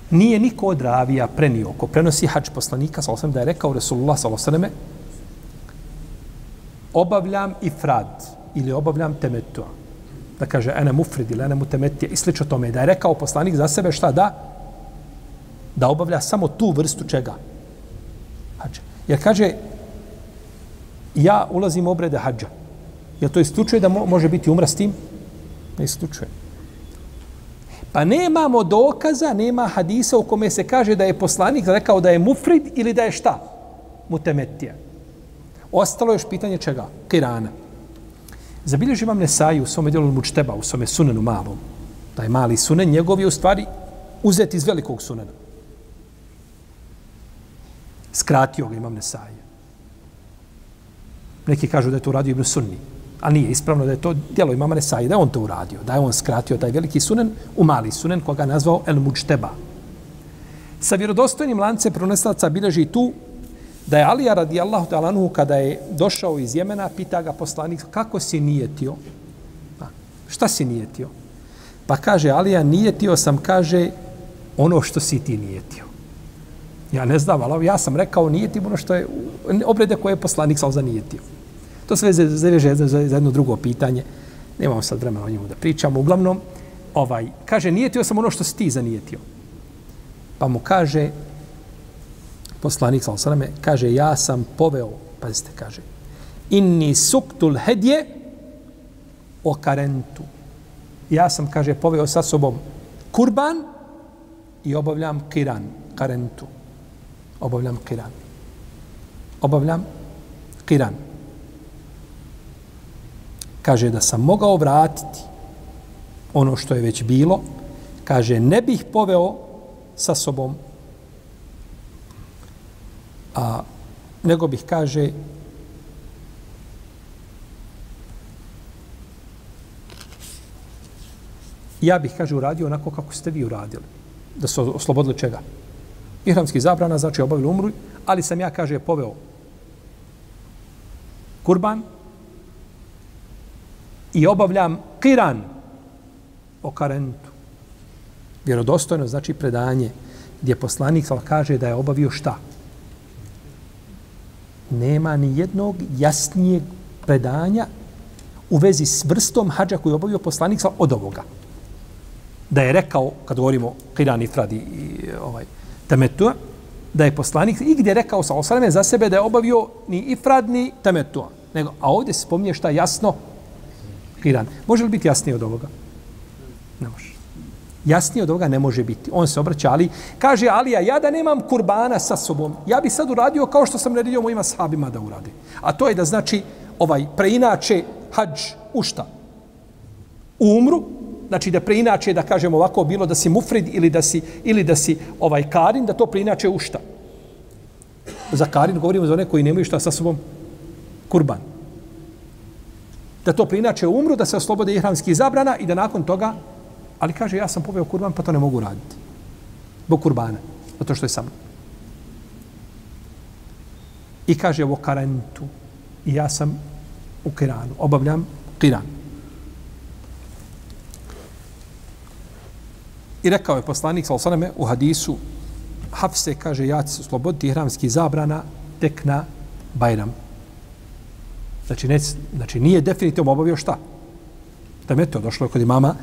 Speaker 1: Nije niko od ravija prenio, ko prenosi hač poslanika, sa da je rekao Resulullah, sa osam, obavljam i frad, ili obavljam temetua. Da kaže, ene mufrid ili ene mutemetija, i slično tome. Da je rekao poslanik za sebe šta da? Da obavlja samo tu vrstu čega? Hač. Jer kaže, ja ulazim u obrede hađa. Je to isključuje da mo može biti umra s tim? Ne isključuje. Pa nemamo dokaza, nema hadisa u kome se kaže da je poslanik rekao da je mufrid ili da je šta? Mutemetija. Ostalo je još pitanje čega? Kirana. Zabilježi vam Nesaju u svome djelu Mučteba, u svome sunenu malom. Taj mali sunen, njegov je u stvari uzeti iz velikog sunena. Skratio ga imam Nesaju. Neki kažu da je to uradio Ibn Sunni. A nije ispravno da je to djelo imama Nesai, da je on to uradio, da je on skratio taj veliki sunen u mali sunen koga je nazvao El Mučteba. Sa vjerodostojnim lance proneslaca bileži tu da je Alija radijallahu ta'ala kada je došao iz Jemena, pita ga poslanik kako si nijetio? Pa, šta si nijetio? Pa kaže Alija, nijetio sam, kaže, ono što si ti nijetio. Ja ne znam, ali ja sam rekao nijetim ono što je obrede koje je poslanik sa nijetio. To sve zaveže za, za jedno drugo pitanje. Nemamo sad vremena o njemu da pričamo. Uglavnom, ovaj, kaže, nijetio sam ono što si ti zanijetio. Pa mu kaže, poslanik sa osaname, kaže, ja sam poveo, pazite, kaže, inni suktul hedje o karentu. Ja sam, kaže, poveo sa sobom kurban i obavljam kiran, karentu. Obavljam kiran. Obavljam kiran. Kaže da sam mogao vratiti ono što je već bilo, kaže ne bih poveo sa sobom a nego bih kaže ja bih kaže uradio onako kako ste vi uradili. Da su oslobodili čega? Ihramski zabrana znači obavili umru ali sam ja kaže poveo kurban i obavljam kiran o karentu. Vjerodostojno znači predanje gdje poslanik kaže da je obavio šta? Nema ni jednog jasnijeg predanja u vezi s vrstom hađa koji je obavio poslanik od ovoga. Da je rekao, kad govorimo Kiran Ifradi i ovaj, Temetua, da je poslanik i gdje rekao sa osaleme za sebe da je obavio ni Ifrad ni Temetua. Nego, a ovdje se spominje šta jasno Iran. Može li biti jasnije od ovoga? Ne može. Jasnije od ovoga ne može biti. On se obraća Ali. Kaže Alija, ja da nemam kurbana sa sobom, ja bi sad uradio kao što sam naredio mojima sahabima da uradi. A to je da znači ovaj preinače hađ u šta? U umru, znači da preinače da kažemo ovako bilo da si mufrid ili da si ili da si ovaj karin da to preinače u šta? Za karin govorimo za one koji nemaju šta sa sobom kurban. Da to prinače umru, da se oslobode ihramskih zabrana i da nakon toga Ali kaže, ja sam poveo kurban, pa to ne mogu raditi. Bog kurbana. Zato što je sam. I kaže, ovo karentu. I ja sam u kiranu. Obavljam kiran. I rekao je poslanik, sal saname, u hadisu, Hafse kaže, ja ću se osloboditi ihramski zabrana tek na Bajram. Znači, ne, znači nije definitivno obavio šta? Da me to došlo kod imama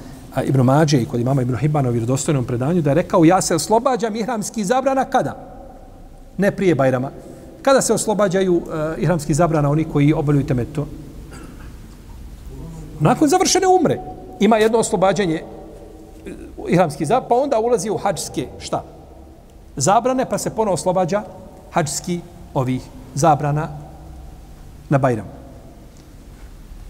Speaker 1: Ibn Mađe i kod imama Ibn Hibana u vjerodostojnom predanju da je rekao ja se oslobađam ihramski zabrana kada? Ne prije Bajrama. Kada se oslobađaju e, uh, ihramski zabrana oni koji obavljaju temeto? Nakon završene umre. Ima jedno oslobađanje e, uh, ihramski zabrana, pa onda ulazi u hađske šta? Zabrane, pa se ponovo oslobađa hađski ovih zabrana na Bajramu.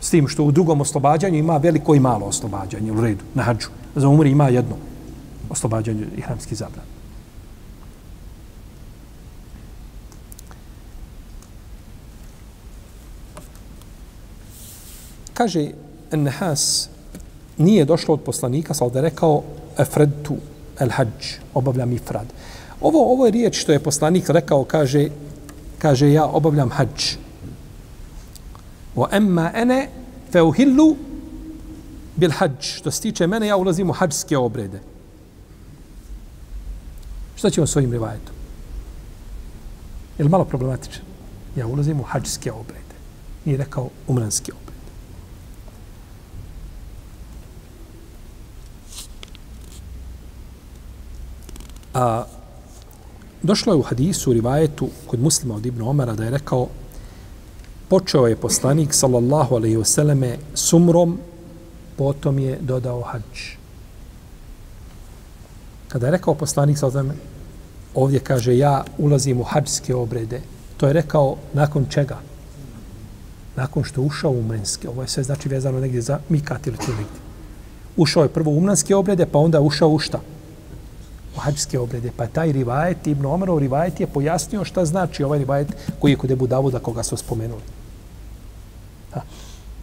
Speaker 1: S tim što u drugom oslobađanju ima veliko i malo oslobađanje u redu, na hađu. Za umri ima jedno oslobađanje ihramski zabran. Kaže Nehas, nije došlo od poslanika, sal da rekao Efredtu el hađ, obavljam ifrad. Ovo, ovo je riječ što je poslanik rekao, kaže, kaže ja obavljam hađ. Wa emma ene fe uhillu bil hađ. Što se tiče mene, ja ulazim u hađske obrede. Šta ćemo s ovim rivajetom? Je li malo problematičan? Ja ulazim u hađske obrede. Nije rekao umranski obrede. A, došlo je u hadisu, u rivajetu, kod muslima od Ibn Omara, da je rekao počeo je poslanik sallallahu alejhi ve selleme sumrom potom je dodao hadž kada je rekao poslanik sallallahu alejhi ovdje kaže ja ulazim u hadžske obrede. To je rekao nakon čega? Nakon što ušao u umrenske ovo je sve znači vezano negdje za mikat ili tu negdje. Ušao je prvo u umranske obrede pa onda ušao u šta? U hađske obrede. Pa taj rivajet, Ibn Omerov rivajet je pojasnio šta znači ovaj rivajet koji je kod Ebu Davuda koga su spomenuli.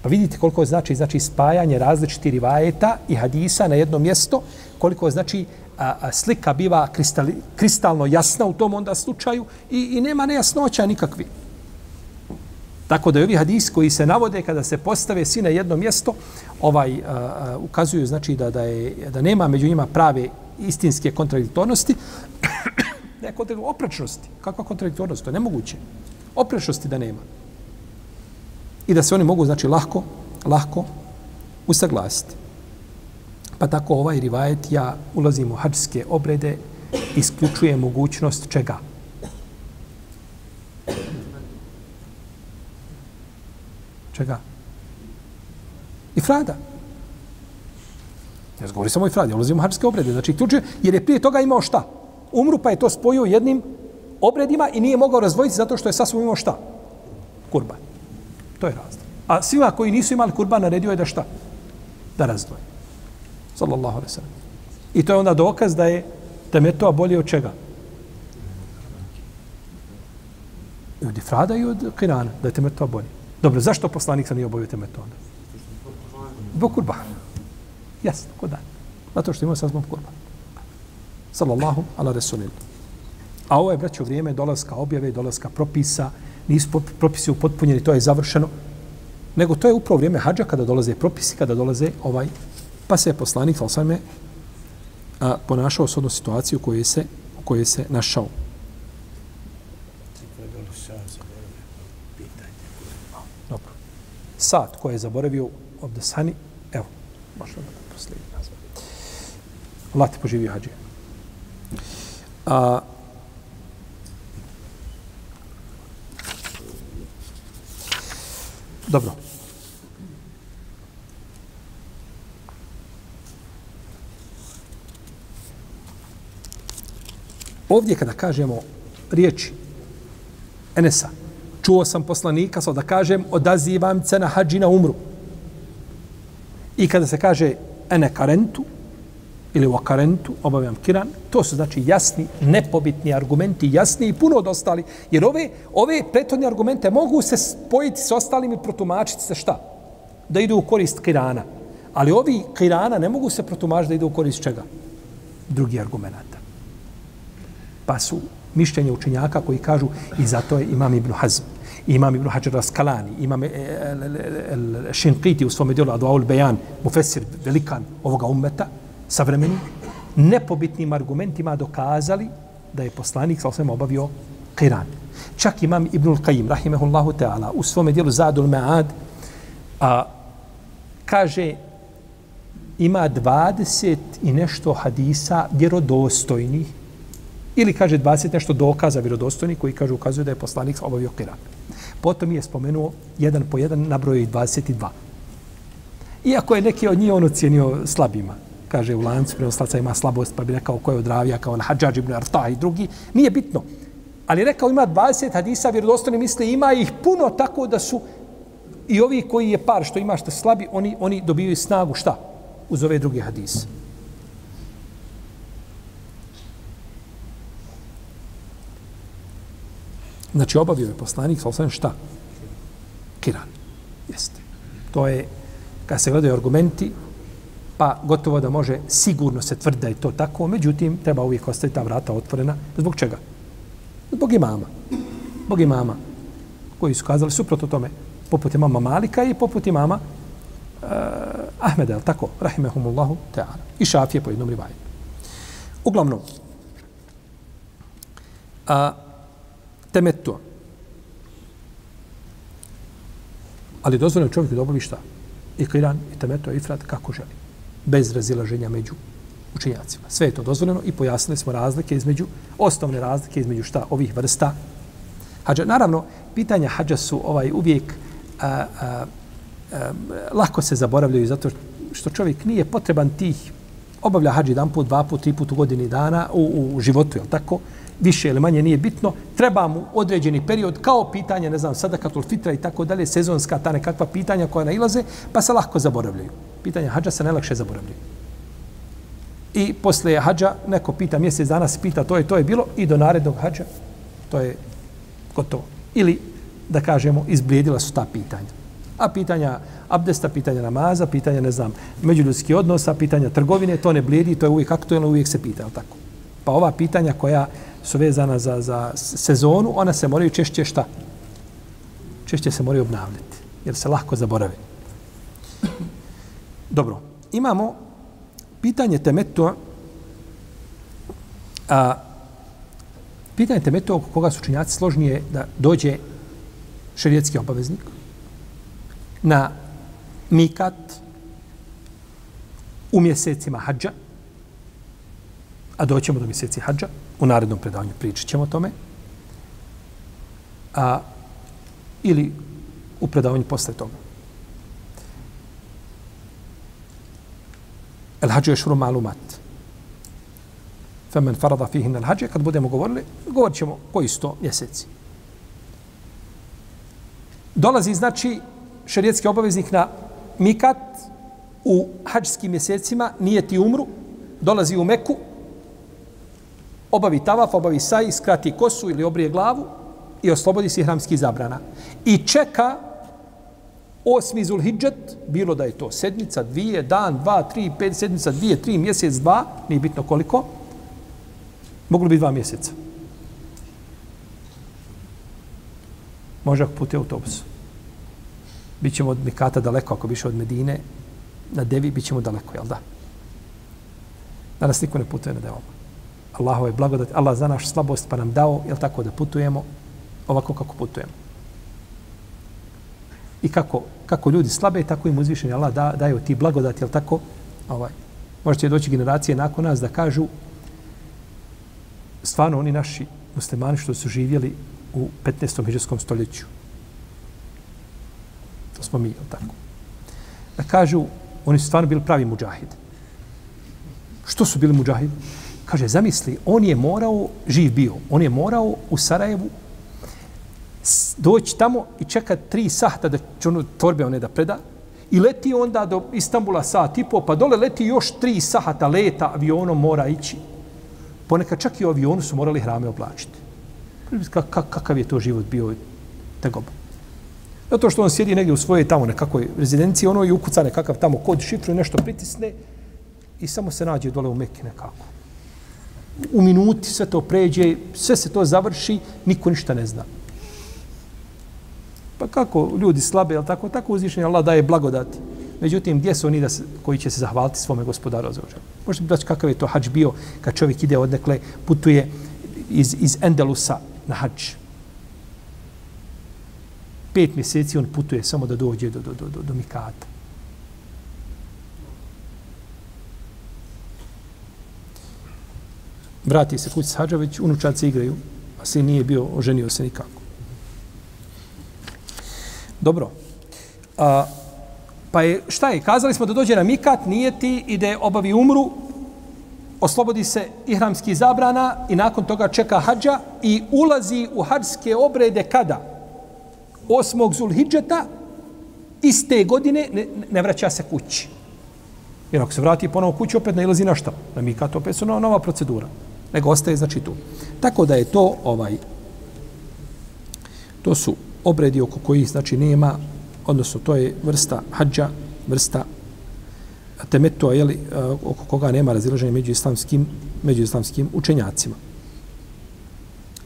Speaker 1: Pa vidite koliko znači znači spajanje različitih rivajeta i hadisa na jedno mjesto, koliko znači a, a, slika biva kristali, kristalno jasna u tom onda slučaju i, i nema nejasnoća nikakvi. Tako da ovi hadis koji se navode kada se postave svi na jedno mjesto, ovaj a, a, ukazuju znači da da je da nema među njima prave istinske kontradiktornosti, ne kontradiktornosti, oprečnosti. Kakva kontradiktornost? To je nemoguće. Oprečnosti da nema. I da se oni mogu, znači, lahko, lahko usaglasiti. Pa tako ovaj rivajet, ja ulazim u hađske obrede, isključuje mogućnost čega? Čega? I frada. Ja govori samo i frada, ja ulazim u hađske obrede. Znači, isključuje, jer je prije toga imao šta? Umru pa je to spojio jednim obredima i nije mogao razvojiti zato što je sasvom imao šta? Kurban. To je razlog. A svima koji nisu imali kurban naredio je da šta? Da razdvoje. Sallallahu alaihi sallam. I to je onda dokaz da je temeto bolje od čega? I od ifrada i od kirana, da je temeto bolje. Dobro, zašto poslanik sam nije obavio temeto onda? Zbog kurbana. Jasno, ko da. Zato što imao sa zbog kurban. Sallallahu ala resulillah. A ovo je, braćo, vrijeme dolaska objave, dolaska propisa, nisu propisi upotpunjeni, to je završeno. Nego to je upravo vrijeme hađa kada dolaze propisi, kada dolaze ovaj, pa se je poslanik, ali sam je a, ponašao s odnu situaciju u kojoj se, u kojoj se našao. Dobro. Sat koji je zaboravio ovdje sani, evo, možda da posljednji nazva. Allah ti poživi hađe. A, Dobro. Ovdje kada kažemo riječi Enesa, čuo sam poslanika, sad da kažem, odazivam se na hađi na umru. I kada se kaže ene karentu, ili u akarentu, obavljam kiran, to su znači jasni, nepobitni argumenti, jasni i puno od ostali, jer ove, ove prethodne argumente mogu se spojiti s ostalim i protumačiti se šta? Da idu u korist kirana. Ali ovi kirana ne mogu se protumačiti da idu u korist čega? Drugi argumenta. Pa su mišljenje učenjaka koji kažu i zato je imam Ibn Hazm, imam Ibn Hajar Askalani, imam e, e, e, Šinkiti u svom dijelu Adu'aul Bejan, mufesir velikan ovoga ummeta, savremeni, nepobitnim argumentima dokazali da je poslanik sa osvijem obavio Qiran. Čak imam Ibnul Qajim, rahimehullahu ta'ala, u svome dijelu Zadul Ma'ad, a, kaže ima 20 i nešto hadisa vjerodostojnih ili kaže 20 nešto dokaza vjerodostojnih koji kaže ukazuju da je poslanik obavio Qiran. Potom je spomenuo jedan po jedan nabroju i 22. Iako je neki od njih on ocijenio slabima kaže u lancu prenoslaca ima slabost, pa bi rekao ko je od ravija, kao Al-Hadžađ ibn Arta i drugi. Nije bitno. Ali rekao ima 20 hadisa, vjerodostojni misle, ima ih puno tako da su i ovi koji je par što ima što slabi, oni, oni dobiju snagu šta? Uz ove druge hadise. Znači, obavio je poslanik, sa osam šta? Kiran. Jeste. To je, kad se gledaju argumenti, pa gotovo da može sigurno se tvrdi da je to tako, međutim, treba uvijek ostaviti ta vrata otvorena. Zbog čega? Zbog imama. Zbog imama koji su kazali suprotno tome, poput imama Malika i poput imama uh, Ahmeda, tako, rahimehumullahu ta'ala. I šafije po jednom rivajetu. Uglavnom, a, temetu. Ali dozvoljeno čovjeku da obavi šta? I kiran, i temetu, i frat, kako želi bez razilaženja među učenjacima. Sve je to dozvoljeno i pojasnili smo razlike između, osnovne razlike između šta ovih vrsta hađa. Naravno, pitanja hađa su ovaj uvijek a, a, a, lako se zaboravljaju zato što čovjek nije potreban tih obavlja hađi jedan put, dva put, tri put u godini dana u, u životu, je tako? Više ili manje nije bitno. Treba mu određeni period kao pitanje, ne znam, sada katul fitra i tako dalje, sezonska ta nekakva pitanja koja nailaze, pa se lako zaboravljaju pitanje hađa se najlakše zaboravljaju. I posle hađa neko pita mjesec dana se pita to je to je bilo i do narednog hađa to je gotovo. Ili da kažemo izblijedila su ta pitanja. A pitanja abdesta, pitanja namaza, pitanja ne znam međuljudskih odnosa, pitanja trgovine, to ne blijedi, to je uvijek aktuelno, uvijek se pita, tako. Pa ova pitanja koja su vezana za, za sezonu, ona se moraju češće šta? Češće se moraju obnavljati, jer se lahko zaborave. Dobro, imamo pitanje temetua, a pitanje temetua oko koga su činjaci složnije da dođe šerijetski obaveznik na mikat u mjesecima hađa, a doćemo do mjeseci hađa, u narednom predavanju pričat ćemo o tome, a, ili u predavanju posle toga. El hađu je šuru malumat. Femen farada fihin el hađe, kad budemo govorili, govorit ćemo koji su to mjeseci. Dolazi, znači, šarijetski obaveznik na mikat u hađskim mjesecima, nije ti umru, dolazi u Meku, obavi tavaf, obavi saj, skrati kosu ili obrije glavu i oslobodi se hramskih zabrana. I čeka osmi zulhidžet, bilo da je to sedmica, dvije, dan, dva, tri, pet, sedmica, dvije, tri, mjesec, dva, nije bitno koliko, moglo biti dva mjeseca. Može ako pute autobus. Bićemo od Mikata daleko, ako biše od Medine, na Devi, bićemo daleko, jel da? Danas niko ne putuje na Devom. Allahove blagodat, Allah za naš slabost pa nam dao, jel tako, da putujemo ovako kako putujemo. I kako, kako ljudi slabe, tako im uzvišeni Allah da, daju ti blagodat, jel tako? Ovaj. Možete doći generacije nakon nas da kažu stvarno oni naši muslimani što su živjeli u 15. hiđarskom stoljeću. To smo mi, jel tako? Da kažu, oni su stvarno bili pravi muđahidi. Što su bili muđahidi? Kaže, zamisli, on je morao, živ bio, on je morao u Sarajevu doći tamo i čekat tri sahta da će ono torbe one da preda i leti onda do Istambula sat i po, pa dole leti još tri sahata leta avionom mora ići. Ponekad čak i u avionu su morali hrame oblačiti. Kakav je to život bio tegoba? Zato što on sjedi negdje u svojej tamo nekakvoj rezidenciji, ono i ukuca nekakav tamo kod šifru i nešto pritisne i samo se nađe dole u Mekke nekako. U minuti sve to pređe, sve se to završi, niko ništa ne zna. Pa kako ljudi slabe, ali tako, tako uzvišenje Allah daje blagodati. Međutim, gdje su oni da se, koji će se zahvaliti svome gospodaru za ođe? Možete biti kakav je to hađ bio kad čovjek ide odnekle, putuje iz, iz Endelusa na hađ. Pet mjeseci on putuje samo da dođe do, do, do, do, do Mikata. Vrati se kući s hađa, već unučaci igraju, a sin nije bio, oženio se nikako. Dobro. A, pa je, šta je? Kazali smo da dođe na mikat, nije ti, ide obavi umru, oslobodi se ihramski zabrana i nakon toga čeka hađa i ulazi u hađske obrede kada? Osmog zulhidžeta, iste godine ne, ne vraća se kući. Jer ako se vrati ponovo kući, opet ne ilazi na šta? Na mikat, opet su nova procedura. Nego ostaje, znači, tu. Tako da je to, ovaj, to su obredi oko kojih znači nema, odnosno to je vrsta hađa, vrsta temetua, jeli, oko koga nema razilaženja među islamskim, među islamskim učenjacima.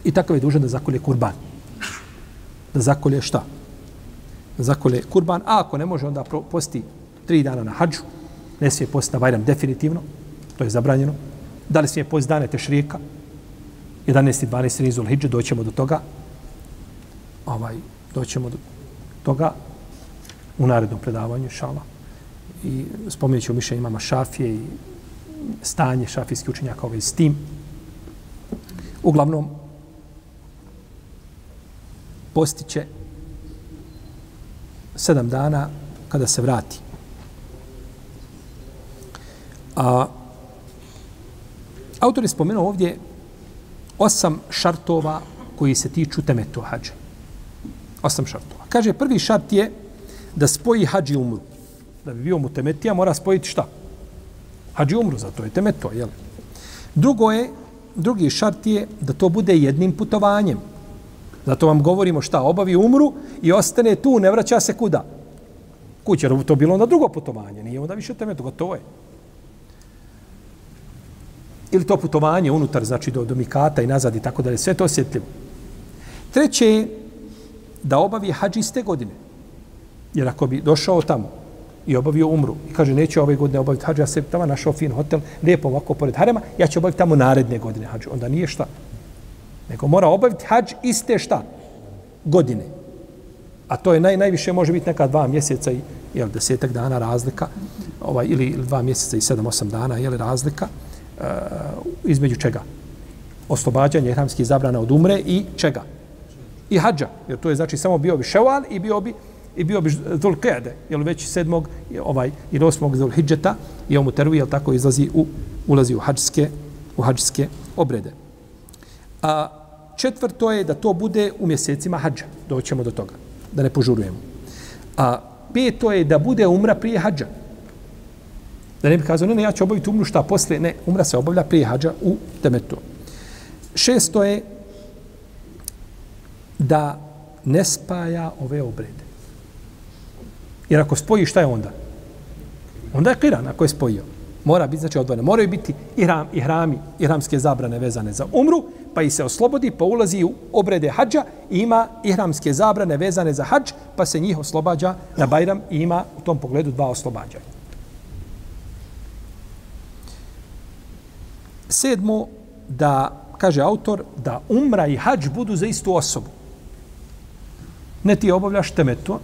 Speaker 1: I takav je dužan da zakolje kurban. Da zakolje šta? Da zakolje kurban, a ako ne može, onda posti tri dana na hađu, ne smije posti na Bajram definitivno, to je zabranjeno. Da li smije posti dane tešrijeka, 11. i 12. nizul hijđe, doćemo do toga, ovaj, doćemo do toga u narednom predavanju, šala. I spomenut ću mišljenje imama Šafije i stanje šafijskih učenjaka ovaj s tim. Uglavnom, postiće sedam dana kada se vrati. A, autor je spomenuo ovdje osam šartova koji se tiču temetu hađa. Osam šartova. Kaže, prvi šart je da spoji hađi umru. Da bi bio mu temetija, mora spojiti šta? Hađi umru, zato je temeto, jel? Drugo je, drugi šart je da to bude jednim putovanjem. Zato vam govorimo šta, obavi umru i ostane tu, ne vraća se kuda? Kuće, to bilo na drugo putovanje, nije onda više temeto, gotovo je. Ili to putovanje unutar, znači do, do Mikata i nazad i tako dalje, sve to osjetljivo. Treće je da obavi hađ iste godine. Jer ako bi došao tamo i obavio umru i kaže neće ove godine obaviti hađ, ja se tamo našao fin hotel, lijepo ovako pored harema, ja ću obaviti tamo naredne godine hađ. Onda nije šta. Nego mora obaviti hađ iste šta? Godine. A to je naj, najviše može biti neka dva mjeseca i jel, desetak dana razlika, ovaj, ili, ili dva mjeseca i sedam, osam dana, je li razlika, uh, između čega? Oslobađanje hramskih zabrana od umre i čega? I hađa. Jer to je znači samo bio bi ševal i bio bi i bio bi Dhul jel već sedmog, ovaj, ili osmog Zulhidžeta i omu mu jel tako, izlazi u, ulazi u hađske, u hađske obrede. A četvrto je da to bude u mjesecima hađa. Doćemo do toga, da ne požurujemo. A peto je da bude umra prije hađa. Da ne bi kazao, ne, ne, ja ću obaviti umru šta posle. Ne, umra se obavlja prije hađa u demetu. Šesto je da ne spaja ove obrede. Jer ako spoji, šta je onda? Onda je kiran ako je spojio. Mora biti, znači, odvojeno. Moraju biti i ihram, i hramske zabrane vezane za umru, pa i se oslobodi, pa ulazi u obrede hađa i ima ihramske zabrane vezane za hađ, pa se njih oslobađa na Bajram i ima u tom pogledu dva oslobađanja. Sedmo, da, kaže autor, da umra i hađ budu za istu osobu. Ne ti obavljaš temetu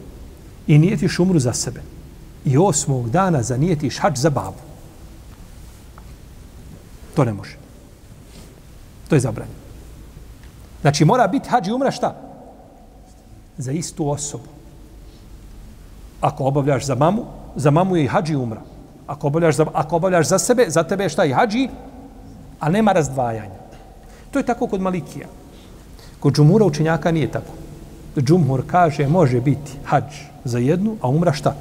Speaker 1: i nijetiš umru za sebe. I osmog dana zanijetiš hač za babu. To ne može. To je zabranjeno. Znači, mora biti hađi umra šta? Za istu osobu. Ako obavljaš za mamu, za mamu je i hađi umra. Ako obavljaš za, ako obavljaš za sebe, za tebe je šta i hađi, a nema razdvajanja. To je tako kod Malikija. Kod džumura učenjaka nije tako. Džumhur kaže može biti hađ za jednu, a umra šta?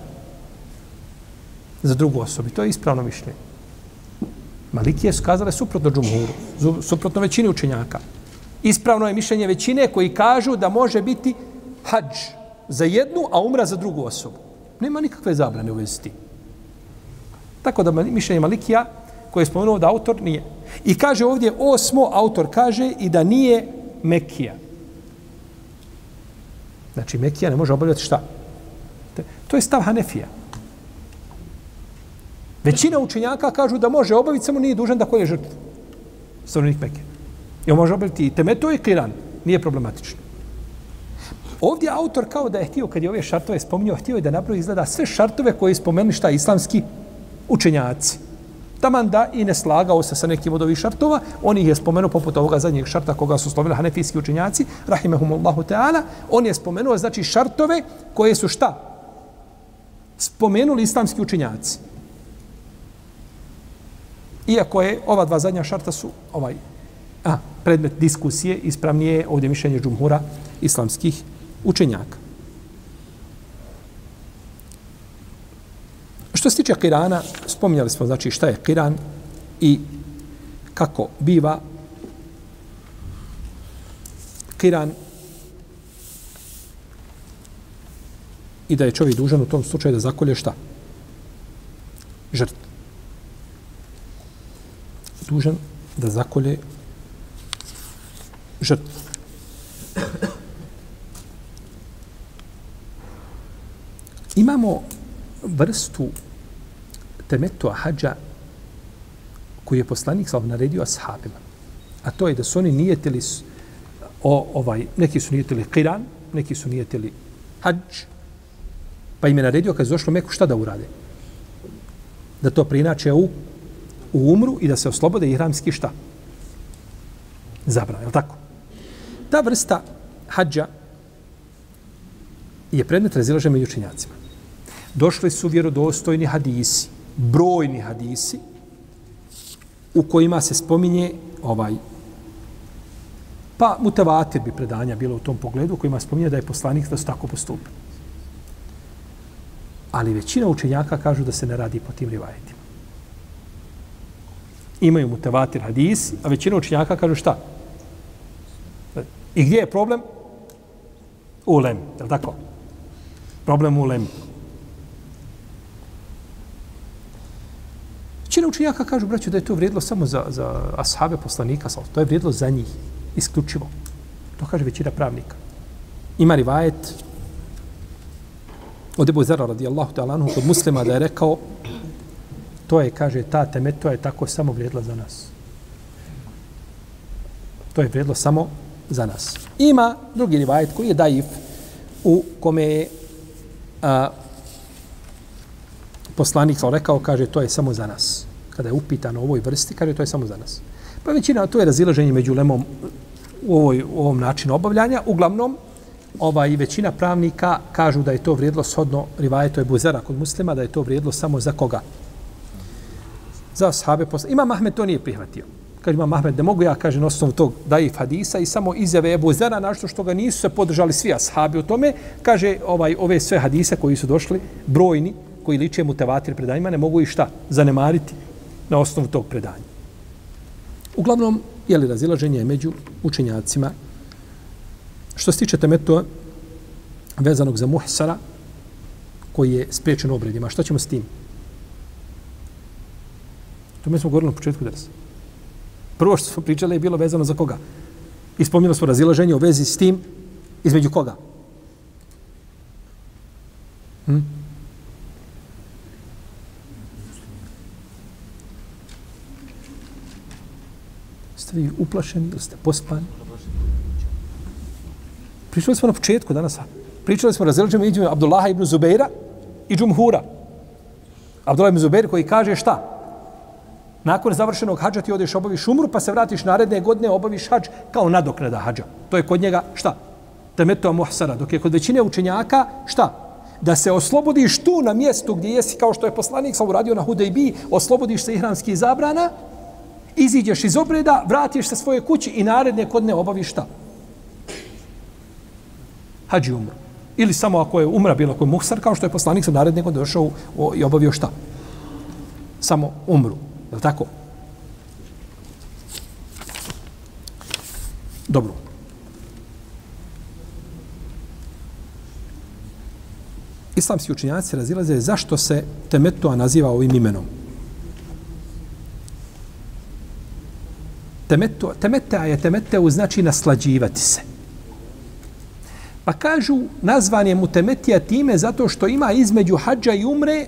Speaker 1: Za drugu osobu. To je ispravno mišljenje. Malikije su kazale suprotno džumhuru, suprotno većini učenjaka. Ispravno je mišljenje većine koji kažu da može biti hađ za jednu, a umra za drugu osobu. Nema nikakve zabrane u vezi. Tako da mišljenje Malikija, koje je spomenuo da autor nije. I kaže ovdje osmo, autor kaže i da nije Mekija. Znači, Mekija ne može obavljati šta? To je stav Hanefija. Većina učenjaka kažu da može obaviti, samo nije dužan da koje žrtvu. Stanovnik Mekije. I on može obaviti i temetu i kiran. Nije problematično. Ovdje autor kao da je htio, kad je ove šartove spominjao, htio je da napravi izgleda sve šartove koje je spomenuli šta islamski učenjaci. Taman da i ne slagao se sa nekim od ovih šartova, on ih je spomenuo poput ovoga zadnjeg šarta koga su spomenuli hanefijski učenjaci, rahimehumullahu ta'ala, on je spomenuo znači šartove koje su šta? Spomenuli islamski učenjaci. Iako je ova dva zadnja šarta su ovaj a, predmet diskusije, ispravnije ovdje mišljenje džumhura islamskih učenjaka. Što se tiče Kirana, spominjali smo znači šta je Kiran i kako biva Kiran i da je čovjek dužan u tom slučaju da zakolje šta? Žrt. Dužan da zakolje žrt. Imamo vrstu temetu hađa koji je poslanik sa naredio ashabima. A to je da su oni nijetili o, ovaj, neki su nijetili kiran, neki su nijetili hađ, pa im je naredio kad je došlo Meku šta da urade? Da to prinače u, u umru i da se oslobode ihramski šta? Zabrano, je tako? Ta vrsta hađa je predmet razilaženja među učenjacima. Došli su vjerodostojni hadisi, brojni hadisi, u kojima se spominje ovaj pa mutavatir bi predanja bilo u tom pogledu u kojima spominje da je poslanik da su tako postupili. Ali većina učenjaka kažu da se ne radi po tim rivajetima. Imaju mutavatir hadis, a većina učenjaka kažu šta? I gdje je problem? Ulem, je li tako? Problem ulem. Većina učenjaka kažu, braću, da je to vrijedilo samo za, za ashabe poslanika, to je vrijedilo za njih, isključivo. To kaže većina pravnika. Ima rivajet od Ebu Zara radijallahu ta'ala anhu kod muslima da je rekao to je, kaže, ta teme, to je tako samo vrijedilo za nas. To je vrijedilo samo za nas. Ima drugi rivajet koji je daif u kome je a, poslanik sam rekao, kaže, to je samo za nas. Kada je upitan o ovoj vrsti, kaže, to je samo za nas. Pa većina, to je razilaženje među lemom u, ovoj, u ovom načinu obavljanja. Uglavnom, ovaj većina pravnika kažu da je to vrijedlo shodno rivajeto je Buzera kod muslima, da je to vrijedlo samo za koga? Za sahabe posle. Ima Ahmed to nije prihvatio. Kaže imam Ahmed, ne mogu ja, kaže, na osnovu tog daif hadisa i samo izjave Ebu Zera, našto što ga nisu se podržali svi ashabi u tome, kaže, ovaj ove sve hadise koji su došli, brojni, koji liče mutevatir predanjima, ne mogu i šta zanemariti na osnovu tog predanja. Uglavnom, je li razilaženje među učenjacima Što se tiče temetua vezanog za muhsara, koji je spriječen obredima, šta ćemo s tim? To mi smo govorili na početku drsa. Prvo što smo pričali je bilo vezano za koga? Ispomnjeno smo razilaženje u vezi s tim između koga? Hm? Ste vi uplašeni ili ste pospani? Pričali smo na početku danas. Pričali smo razređenje između Abdullaha ibn Zubeira i Džumhura. Abdullah ibn Zubeir koji kaže šta? Nakon završenog hađa ti odeš obaviš umru pa se vratiš naredne godine obaviš hađ kao nadoknada hađa. To je kod njega šta? Temeto muhsara. Dok je kod većine učenjaka šta? Da se oslobodiš tu na mjestu gdje jesi kao što je poslanik sam uradio na Hudejbi, oslobodiš se ihramskih zabrana, iziđeš iz obreda, vratiš se svoje kući i naredne kodne obaviš šta? hađi umru. Ili samo ako je umra bilo koji muhsar, kao što je poslanik sam kod došao o, i obavio šta? Samo umru. Je li tako? Dobro. Islamski učinjaci razilaze zašto se temetua naziva ovim imenom. Temetu, temeta je temeteu znači naslađivati se. Pa kažu, nazvan je Mutemetija time zato što ima između hađa i umre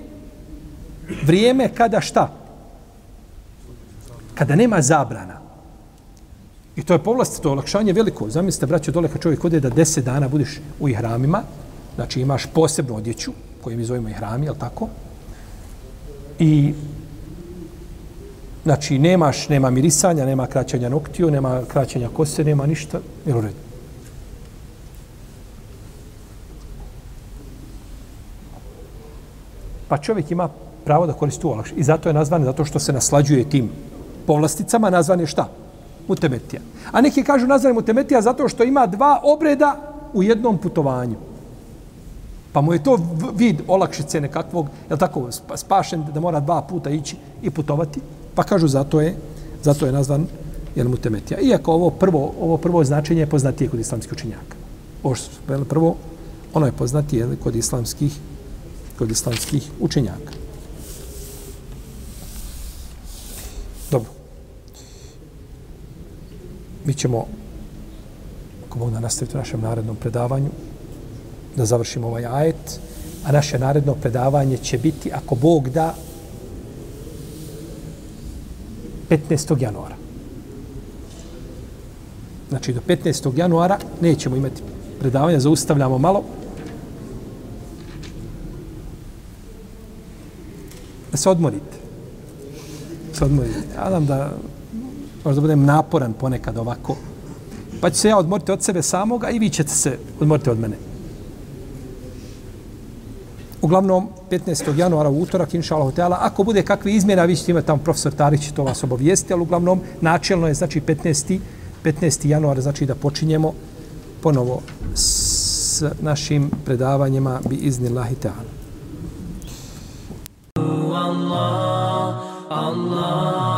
Speaker 1: vrijeme kada šta? Kada nema zabrana. I to je povlast, to olakšanje veliko. Zamislite, braćo, dole kad čovjek ode da deset dana budeš u ihramima, znači imaš posebnu odjeću, koju mi zovemo ihrami, jel tako? I znači nemaš, nema mirisanja, nema kraćanja noktiju, nema kraćanja kose, nema ništa, jel u redu? pa čovjek ima pravo da koristi tu olakšicu. I zato je nazvan, zato što se naslađuje tim povlasticama, nazvan je šta? Mutemetija. A neki kažu nazvan je mutemetija zato što ima dva obreda u jednom putovanju. Pa mu je to vid olakšice nekakvog, je tako, spašen da mora dva puta ići i putovati. Pa kažu zato je, zato je nazvan jel, mutemetija. Iako ovo prvo, ovo prvo značenje je poznatije kod islamskih učinjaka. Ovo što prvo, ono je poznatije kod islamskih kod islamskih učenjaka. Dobro. Mi ćemo, ako Bog da nastaviti u našem narednom predavanju, da završimo ovaj ajet, a naše naredno predavanje će biti, ako Bog da, 15. januara. Znači, do 15. januara nećemo imati predavanja, zaustavljamo malo, da se odmorite. Da se odmorite. Ja da možda budem naporan ponekad ovako. Pa ću se ja odmoriti od sebe samoga i vi ćete se odmoriti od mene. Uglavnom, 15. januara u utorak, inša Allah, ako bude kakve izmjene, vi ćete imati tamo profesor Tarić, to vas obavijesti, ali uglavnom, načelno je, znači, 15. 15. januara, znači da počinjemo ponovo s našim predavanjima bi izni lahi Allah, Allah.